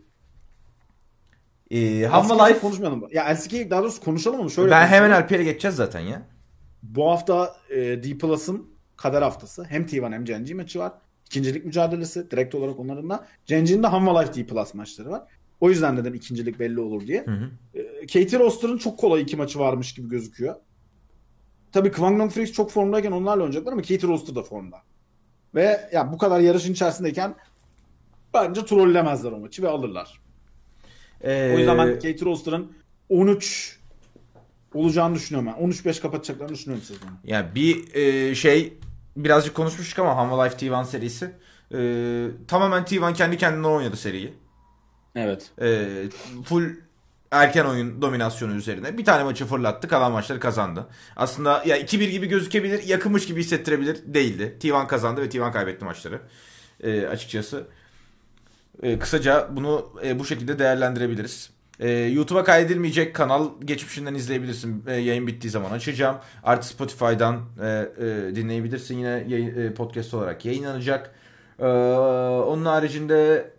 e, Half Half Life konuşmayalım. Ya LCK'yi daha doğrusu konuşalım onu. Şöyle ben konuşalım. hemen LP'ye geçeceğiz zaten ya. Bu hafta e, D Plus'ın kader haftası. Hem T1 hem Genji maçı var. İkincilik mücadelesi. Direkt olarak onların da. Genji'nin de Hanwha Life D Plus maçları var. O yüzden dedim ikincilik belli olur diye. Hı hı. E, Katie Roster'ın çok kolay iki maçı varmış gibi gözüküyor. Tabii Kwangdong Freaks çok formdayken onlarla oynayacaklar ama Katie Roster da formda. Ve ya bu kadar yarışın içerisindeyken bence trollemezler o maçı ve alırlar. E, O yüzden ben Katie Roster'ın 13 olacağını düşünüyorum ben. 13-5 kapatacaklarını düşünüyorum sezonu. Yani bir e, şey birazcık konuşmuştuk ama Hanwha Life T1 serisi. E, tamamen T1 kendi kendine oynadı seriyi. Evet. E, full erken oyun dominasyonu üzerine. Bir tane maçı fırlattı. Kalan maçları kazandı. Aslında ya 2-1 gibi gözükebilir. Yakınmış gibi hissettirebilir. Değildi. T1 kazandı ve T1 kaybetti maçları. E, açıkçası. E, kısaca bunu e, bu şekilde değerlendirebiliriz. E, YouTube'a kaydedilmeyecek kanal geçmişinden izleyebilirsin. E, yayın bittiği zaman açacağım. Artı Spotify'dan e, e, dinleyebilirsin. Yine yayın- e, podcast olarak yayınlanacak. E, onun haricinde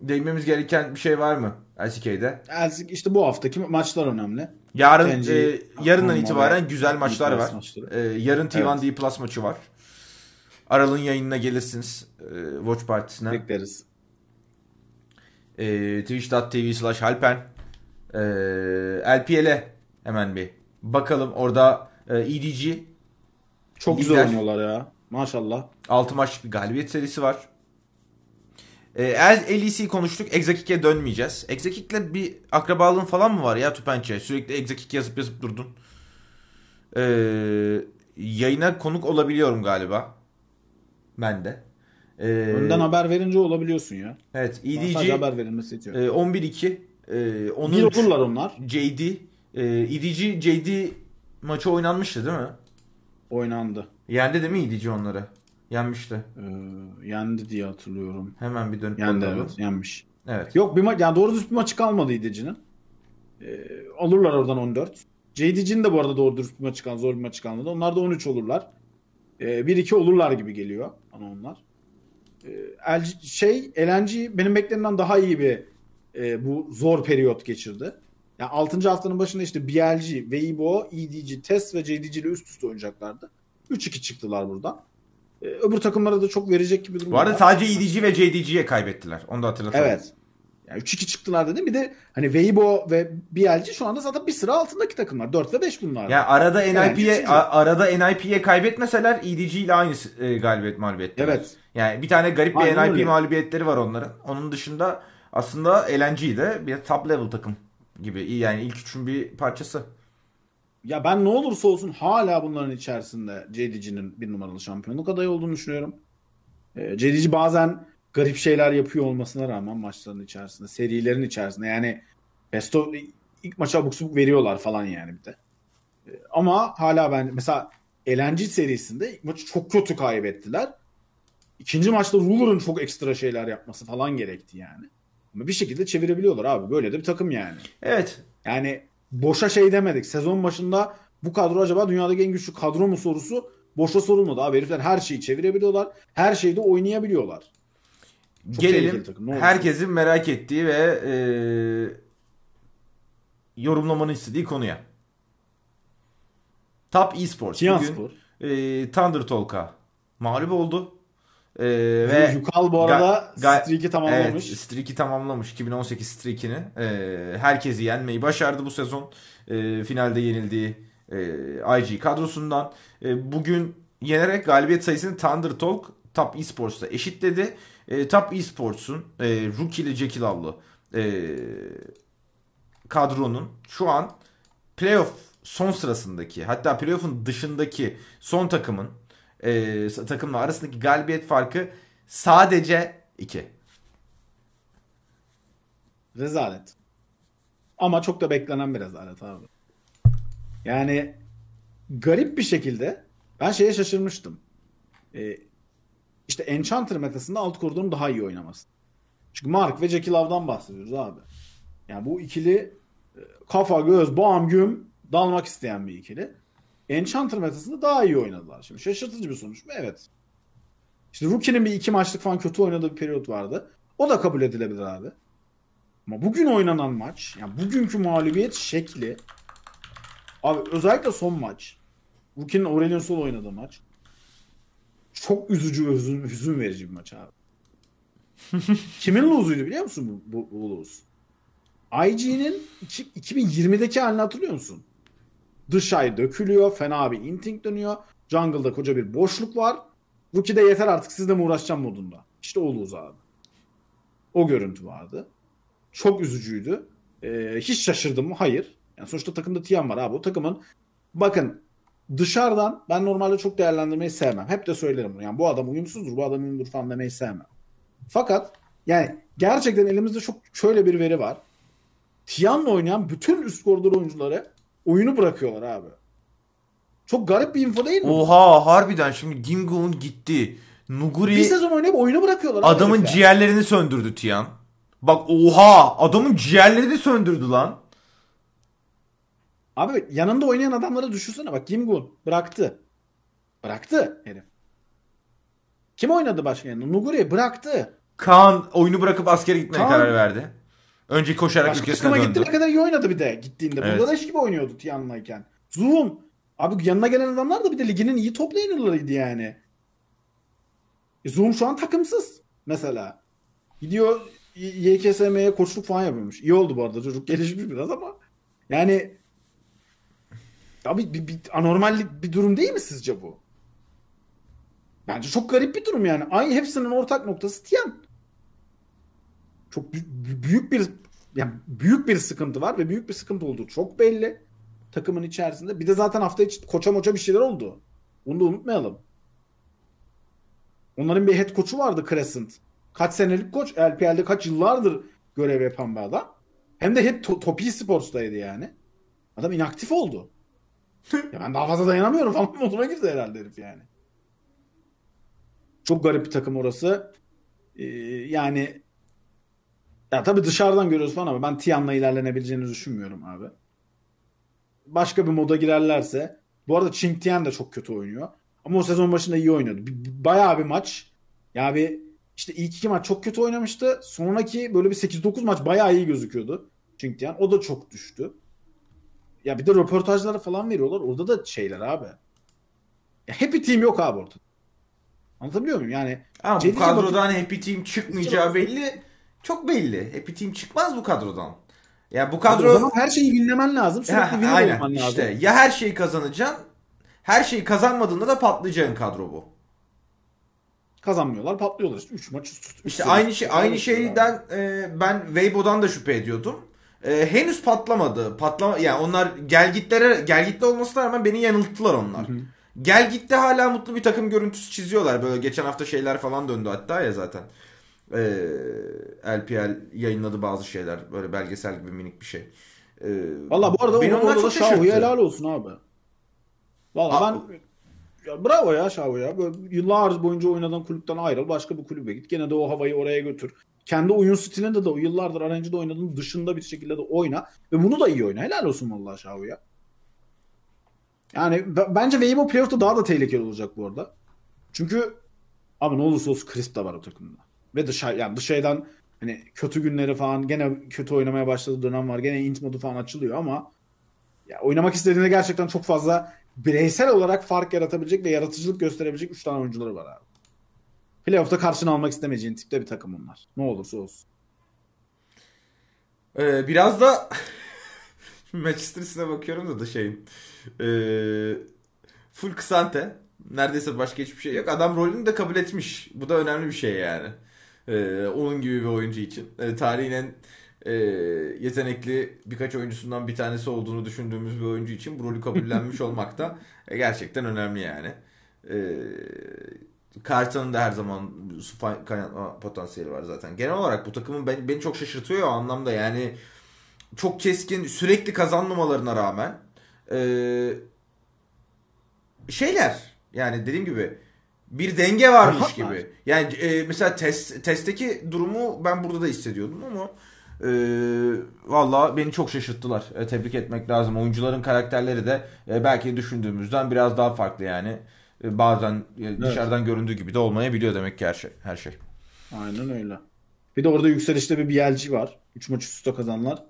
değinmemiz gereken bir şey var mı LCK'de? Elzik işte bu haftaki maçlar önemli. Yarın e, yarından itibaren güzel maçlar var. maçları. E, yarın T1 Evet. D Plus maçı var. Aral'ın yayınına gelirsiniz. E, Watch Partisi'ne. Bekleriz. E, Twitch.tv slash Halpen. E, LPL'e hemen bir bakalım. Orada e, EDG Çok güzel Lider. oynuyorlar ya. Maşallah. 6 maçlık bir galibiyet serisi var. E, El- LEC konuştuk. Exakik'e dönmeyeceğiz. Exakik'le bir akrabalığın falan mı var ya Tüpençe? Sürekli Exakik yazıp yazıp durdun. E, yayına konuk olabiliyorum galiba. Ben de. E, Önden haber verince olabiliyorsun ya. Evet. EDG Sadece haber verilmesi yetiyor. e, 11-2. E, onun Bir olurlar onlar. JD. E, EDG JD maçı oynanmıştı değil mi? Oynandı. Yendi değil mi EDG onları? Yenmişti. Ee, yendi diye hatırlıyorum. Hemen bir dönüp Yendi bakalım. evet. Yenmiş. Evet. Yok bir maç yani doğru dürüst bir maçı kalmadı İdici'nin. Ee, alırlar oradan 14. JDC'nin de bu arada doğru dürüst bir maçı kalmadı. Zor bir maçı kalmadı. Onlar da 13 olurlar. Ee, 1-2 olurlar gibi geliyor bana onlar. Ee, LG, şey LNG benim beklenimden daha iyi bir e, bu zor periyot geçirdi. Yani 6. haftanın başında işte BLG, Weibo, EDG, TES ve JDC ile üst üste oynayacaklardı. 3-2 çıktılar buradan. Ee, öbür takımlara da çok verecek gibi durum Bu arada var. sadece EDG ve JDG'ye kaybettiler. Onu da hatırlatalım. Evet. Yani 3-2 çıktılar dedim. Bir de hani Weibo ve BLG şu anda zaten bir sıra altındaki takımlar. 4 ve 5 bunlar. Yani arada Yani NIP'ye a- arada NIP'ye kaybetmeseler EDG ile aynı e, galibiyet mağlubiyetleri. Evet. Yani bir tane garip bir Aynen NIP öyle. mağlubiyetleri var onların. Onun dışında aslında LNG de bir top level takım gibi. Yani ilk üçün bir parçası. Ya ben ne olursa olsun hala bunların içerisinde JDG'nin bir numaralı şampiyonluk adayı olduğunu düşünüyorum. Ee, JDG bazen garip şeyler yapıyor olmasına rağmen maçların içerisinde, serilerin içerisinde yani best of, ilk maça abuk subuk veriyorlar falan yani bir de. Ee, ama hala ben mesela LNG serisinde ilk maçı çok kötü kaybettiler. İkinci maçta Ruler'ın çok ekstra şeyler yapması falan gerekti yani. Ama bir şekilde çevirebiliyorlar abi. Böyle de bir takım yani. Evet. Yani boşa şey demedik. Sezon başında bu kadro acaba dünyadaki en güçlü kadro mu sorusu boşa sorulmadı. Abi herifler her şeyi çevirebiliyorlar. Her şeyde oynayabiliyorlar. Çok Gelelim takım, herkesin merak ettiği ve e, yorumlamanı istediği konuya. Top Esports Kian bugün Spor. e, Thunder Talk'a mağlup oldu. Ee, ve Yukal bu arada streak'i tamamlamış. Evet, streak'i tamamlamış 2018 streak'ini. Ee, herkesi yenmeyi başardı bu sezon. Ee, finalde yenildiği e, IG kadrosundan. Ee, bugün yenerek galibiyet sayısını Thunder Talk Top Esports'ta eşitledi. Ee, Top Esports'un e, Rookie'li Jekyll adlı e, kadronun şu an playoff son sırasındaki hatta playoff'un dışındaki son takımın e, takımla arasındaki galibiyet farkı sadece 2. Rezalet. Ama çok da beklenen bir rezalet abi. Yani garip bir şekilde ben şeye şaşırmıştım. Ee, işte Enchanter metasında alt koridorun daha iyi oynaması. Çünkü Mark ve Jackie Love'dan bahsediyoruz abi. Yani bu ikili e, kafa göz bam güm dalmak isteyen bir ikili. Enchanter metasında daha iyi oynadılar. Şimdi şaşırtıcı bir sonuç mu? Evet. İşte Rookie'nin bir iki maçlık falan kötü oynadığı bir periyot vardı. O da kabul edilebilir abi. Ama bugün oynanan maç, yani bugünkü mağlubiyet şekli abi özellikle son maç Rookie'nin Aurelion Sol oynadığı maç çok üzücü ve hüzün, hüzün verici bir maç abi. Kimin lose'uydu biliyor musun bu, bu, bu lose? IG'nin 2020'deki halini hatırlıyor musun? Dışarı dökülüyor. Fena bir inting dönüyor. Jungle'da koca bir boşluk var. Rookie'de yeter artık sizle mi uğraşacağım modunda. İşte o lose abi. O görüntü vardı. Çok üzücüydü. Ee, hiç şaşırdım mı? Hayır. Yani sonuçta takımda Tiyan var abi. O takımın bakın dışarıdan ben normalde çok değerlendirmeyi sevmem. Hep de söylerim bunu. Yani bu adam uyumsuzdur, bu adam uyumludur falan demeyi sevmem. Fakat yani gerçekten elimizde çok şöyle bir veri var. Tiyan'la oynayan bütün üst koridor oyuncuları oyunu bırakıyorlar abi. Çok garip bir info değil mi? Oha harbiden şimdi Gimgo'nun gitti. Nuguri Bir sezon oynayıp oyunu bırakıyorlar. abi adamın herifler. ciğerlerini söndürdü Tiyan. Bak oha adamın ciğerlerini söndürdü lan. Abi yanında oynayan adamları düşünsene bak Kim bıraktı. Bıraktı herif. Kim oynadı başka yanında? Nuguri bıraktı. Kaan oyunu bırakıp askere gitmeye Kaan- karar verdi. Önce koşarak Başka ülkesine döndü. gitti ne kadar iyi oynadı bir de gittiğinde. Evet. Burada leş gibi oynuyordu Tiyan'layken. Zoom. Abi yanına gelen adamlar da bir de liginin iyi top laner'larıydı yani. E, Zoom şu an takımsız mesela. Gidiyor YKSM'ye koçluk falan yapıyormuş. İyi oldu bu arada çocuk gelişmiş biraz ama yani abi bir, bir anormal bir durum değil mi sizce bu? Bence çok garip bir durum yani. Aynı hepsinin ortak noktası Tiyan. Çok bü- büyük bir yani büyük bir sıkıntı var ve büyük bir sıkıntı olduğu çok belli takımın içerisinde. Bir de zaten hafta içi koça moça bir şeyler oldu. Onu da unutmayalım. Onların bir head koçu vardı Crescent. Kaç senelik koç. LPL'de kaç yıllardır görev yapan bir adam. Hem de hep to- Topi Sports'taydı yani. Adam inaktif oldu. ya ben daha fazla dayanamıyorum falan moduna girdi herhalde herif yani. Çok garip bir takım orası. Ee, yani ya tabii dışarıdan görüyoruz falan ama ben Tian'la ilerlenebileceğini düşünmüyorum abi. Başka bir moda girerlerse bu arada Ching Tian da çok kötü oynuyor. Ama o sezon başında iyi oynadı. Bayağı bir maç. Ya bir işte ilk iki maç çok kötü oynamıştı. Sonraki böyle bir 8-9 maç bayağı iyi gözüküyordu. Ching Tian. O da çok düştü. Ya bir de röportajları falan veriyorlar. Orada da şeyler abi. Ya happy team yok abi ortada. Anlatabiliyor muyum? Yani Ama bu kadrodan Happy Team çıkmayacağı belli. Çok belli. Happy Team çıkmaz bu kadrodan. Ya bu o kadro zaman her şeyi winlemen lazım. Sürekli winner aynen olman lazım. işte ya her şeyi kazanacaksın her şeyi kazanmadığında da patlayacağın kadro bu. Kazanmıyorlar, patlıyorlar işte 3 maç üst üste. İşte aynı şey aynı şeyden e, ben Weibo'dan da şüphe ediyordum. E, henüz patlamadı. Patlama yani onlar gelgitlere gelgitte olmasına rağmen beni yanılttılar onlar. Gelgitte hala mutlu bir takım görüntüsü çiziyorlar. Böyle geçen hafta şeyler falan döndü hatta ya zaten. E, LPL yayınladı bazı şeyler. Böyle belgesel gibi minik bir şey. E, Valla bu arada beni o onlar çok Şahu'ya helal olsun abi. Valla ben ya bravo ya Şahu ya. Böyle yıllar boyunca oynadığın kulüpten ayrıl. Başka bir kulübe git. Gene de o havayı oraya götür. Kendi oyun stilinde de o yıllardır RNG'de oynadığın dışında bir şekilde de oyna. Ve bunu da iyi oyna. Helal olsun vallahi Şahu'ya. Yani b- bence Weibo playoff'ta daha da tehlikeli olacak bu arada. Çünkü abi ne olursa olsun Crisp da var o takımda. Ve dışarı yani dışarıdan hani kötü günleri falan gene kötü oynamaya başladığı dönem var. Gene int modu falan açılıyor ama ya oynamak istediğinde gerçekten çok fazla bireysel olarak fark yaratabilecek ve yaratıcılık gösterebilecek 3 tane oyuncuları var abi. Playoff'ta karşına almak istemeyeceğin tipte bir takım onlar. Ne olursa olsun. Ee, biraz da Manchester City'ne bakıyorum da da şeyin ee, full kısante. Neredeyse başka hiçbir şey yok. Adam rolünü de kabul etmiş. Bu da önemli bir şey yani. Ee, onun gibi bir oyuncu için. Ee, tarihin en ee, yetenekli birkaç oyuncusundan bir tanesi olduğunu düşündüğümüz bir oyuncu için bu rolü kabullenmiş olmak da e, gerçekten önemli yani. Ee, Carton'un da her zaman kaynatma potansiyeli var zaten. Genel olarak bu takımın beni, beni çok şaşırtıyor o anlamda yani çok keskin sürekli kazanmamalarına rağmen ee, şeyler yani dediğim gibi bir denge varmış gibi. Yani e, mesela test testteki durumu ben burada da hissediyordum ama e, valla beni çok şaşırttılar. E, tebrik etmek lazım. Oyuncuların karakterleri de e, belki düşündüğümüzden biraz daha farklı yani. E, bazen e, dışarıdan göründüğü gibi de olmayabiliyor demek ki her şey. Her şey. Aynen öyle. Bir de orada yükselişte bir BLG var. 3 maç üst üste kazanlar.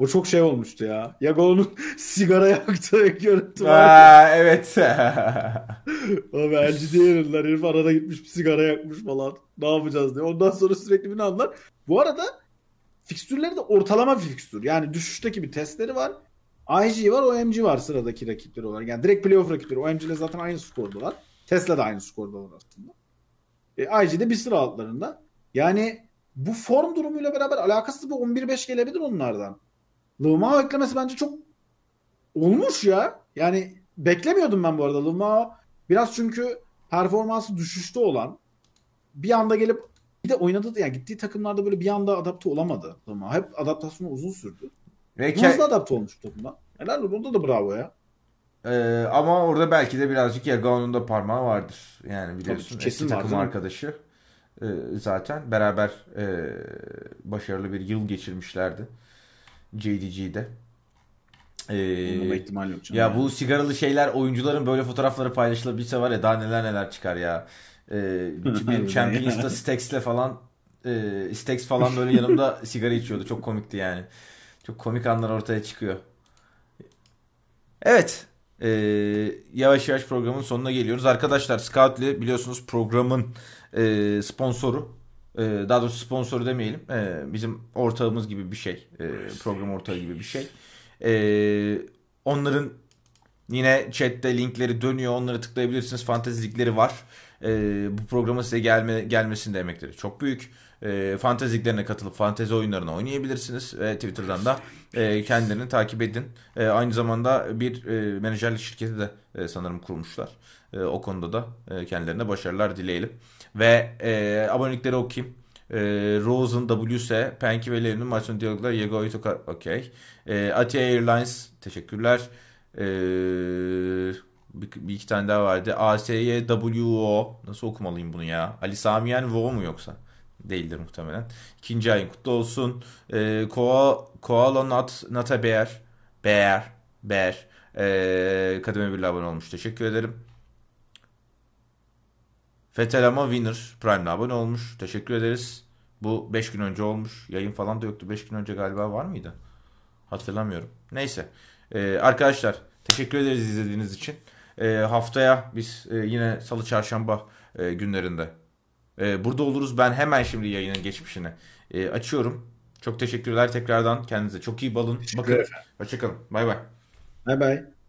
O çok şey olmuştu ya. Yago'nun sigara yaktığı görüntü var. Aa, evet. Abi LG diye verirler. Herif arada gitmiş bir sigara yakmış falan. Ne yapacağız diye. Ondan sonra sürekli bir anlar. Bu arada fikstürleri de ortalama bir fikstür. Yani düşüşteki bir testleri var. IG var, OMG var sıradaki rakipleri olarak. Yani direkt playoff rakipleri. OMG ile zaten aynı skordalar. Tesla da aynı skordalar aslında. E, IG de bir sıra altlarında. Yani bu form durumuyla beraber alakasız bir 11-5 gelebilir onlardan. Lumao eklemesi bence çok olmuş ya. Yani beklemiyordum ben bu arada. Lumao biraz çünkü performansı düşüşte olan bir anda gelip bir de oynadığı yani gittiği takımlarda böyle bir anda adapte olamadı. Lumao. Hep adaptasyonu uzun sürdü. Ve hızlı adapte olmuş takımda. Helal. Onda da bravo ya. Ee, ama orada belki de birazcık Yagao'nun da parmağı vardır. Yani biliyorsun Tabii kesin eski takım arkadaşı Ee, zaten beraber e, başarılı bir yıl geçirmişlerdi. JDG'de. Ee, ihtimali yok canım. ya bu sigaralı şeyler oyuncuların böyle fotoğrafları paylaşılabilse var ya daha neler neler çıkar ya. Ee, benim Champions'ta. Stax'le falan e, Stax falan böyle yanımda sigara içiyordu. Çok komikti yani. Çok komik anlar ortaya çıkıyor. Evet. Ee, yavaş yavaş programın sonuna geliyoruz. Arkadaşlar Scoutly biliyorsunuz programın e, sponsoru. E, daha doğrusu sponsoru demeyelim. E, bizim ortağımız gibi bir şey. E, program ortağı gibi bir şey. Onların yine chatte linkleri dönüyor. Onları tıklayabilirsiniz. Fantezi ligleri var. Bu programa size gelme, gelmesinin de emekleri çok büyük. Fantezi liglerine katılıp fantezi oyunlarını oynayabilirsiniz. E, Twitter'dan da e, kendilerini takip edin. Aynı zamanda bir e, menajerlik şirketi de e, sanırım kurmuşlar. O konuda da kendilerine başarılar dileyelim. Ve e, abonelikleri okuyayım. E, Rosen, WS, Penki ve Lev'in maç sonu Yego Itoka, okey. E, Atia Airlines, teşekkürler. E, bir, bir iki tane daha vardı. ASYWO, nasıl okumalıyım bunu ya? Ali Samiyen Wo mu yoksa? Değildir muhtemelen. İkinci ayın kutlu olsun. E, Koa, Koala Not, Not a Bear. Bear. Bear. E, kademe bir abone olmuş. Teşekkür ederim. Fetel ama Winner Prime'le abone olmuş. Teşekkür ederiz. Bu 5 gün önce olmuş. Yayın falan da yoktu. 5 gün önce galiba var mıydı? Hatırlamıyorum. Neyse. Ee, arkadaşlar teşekkür ederiz izlediğiniz için. Ee, haftaya biz e, yine salı çarşamba e, günlerinde e, burada oluruz. Ben hemen şimdi yayının geçmişini e, açıyorum. Çok teşekkürler tekrardan. Kendinize çok iyi balın. Bakın. Hoşçakalın. Bay bay. Bye bye.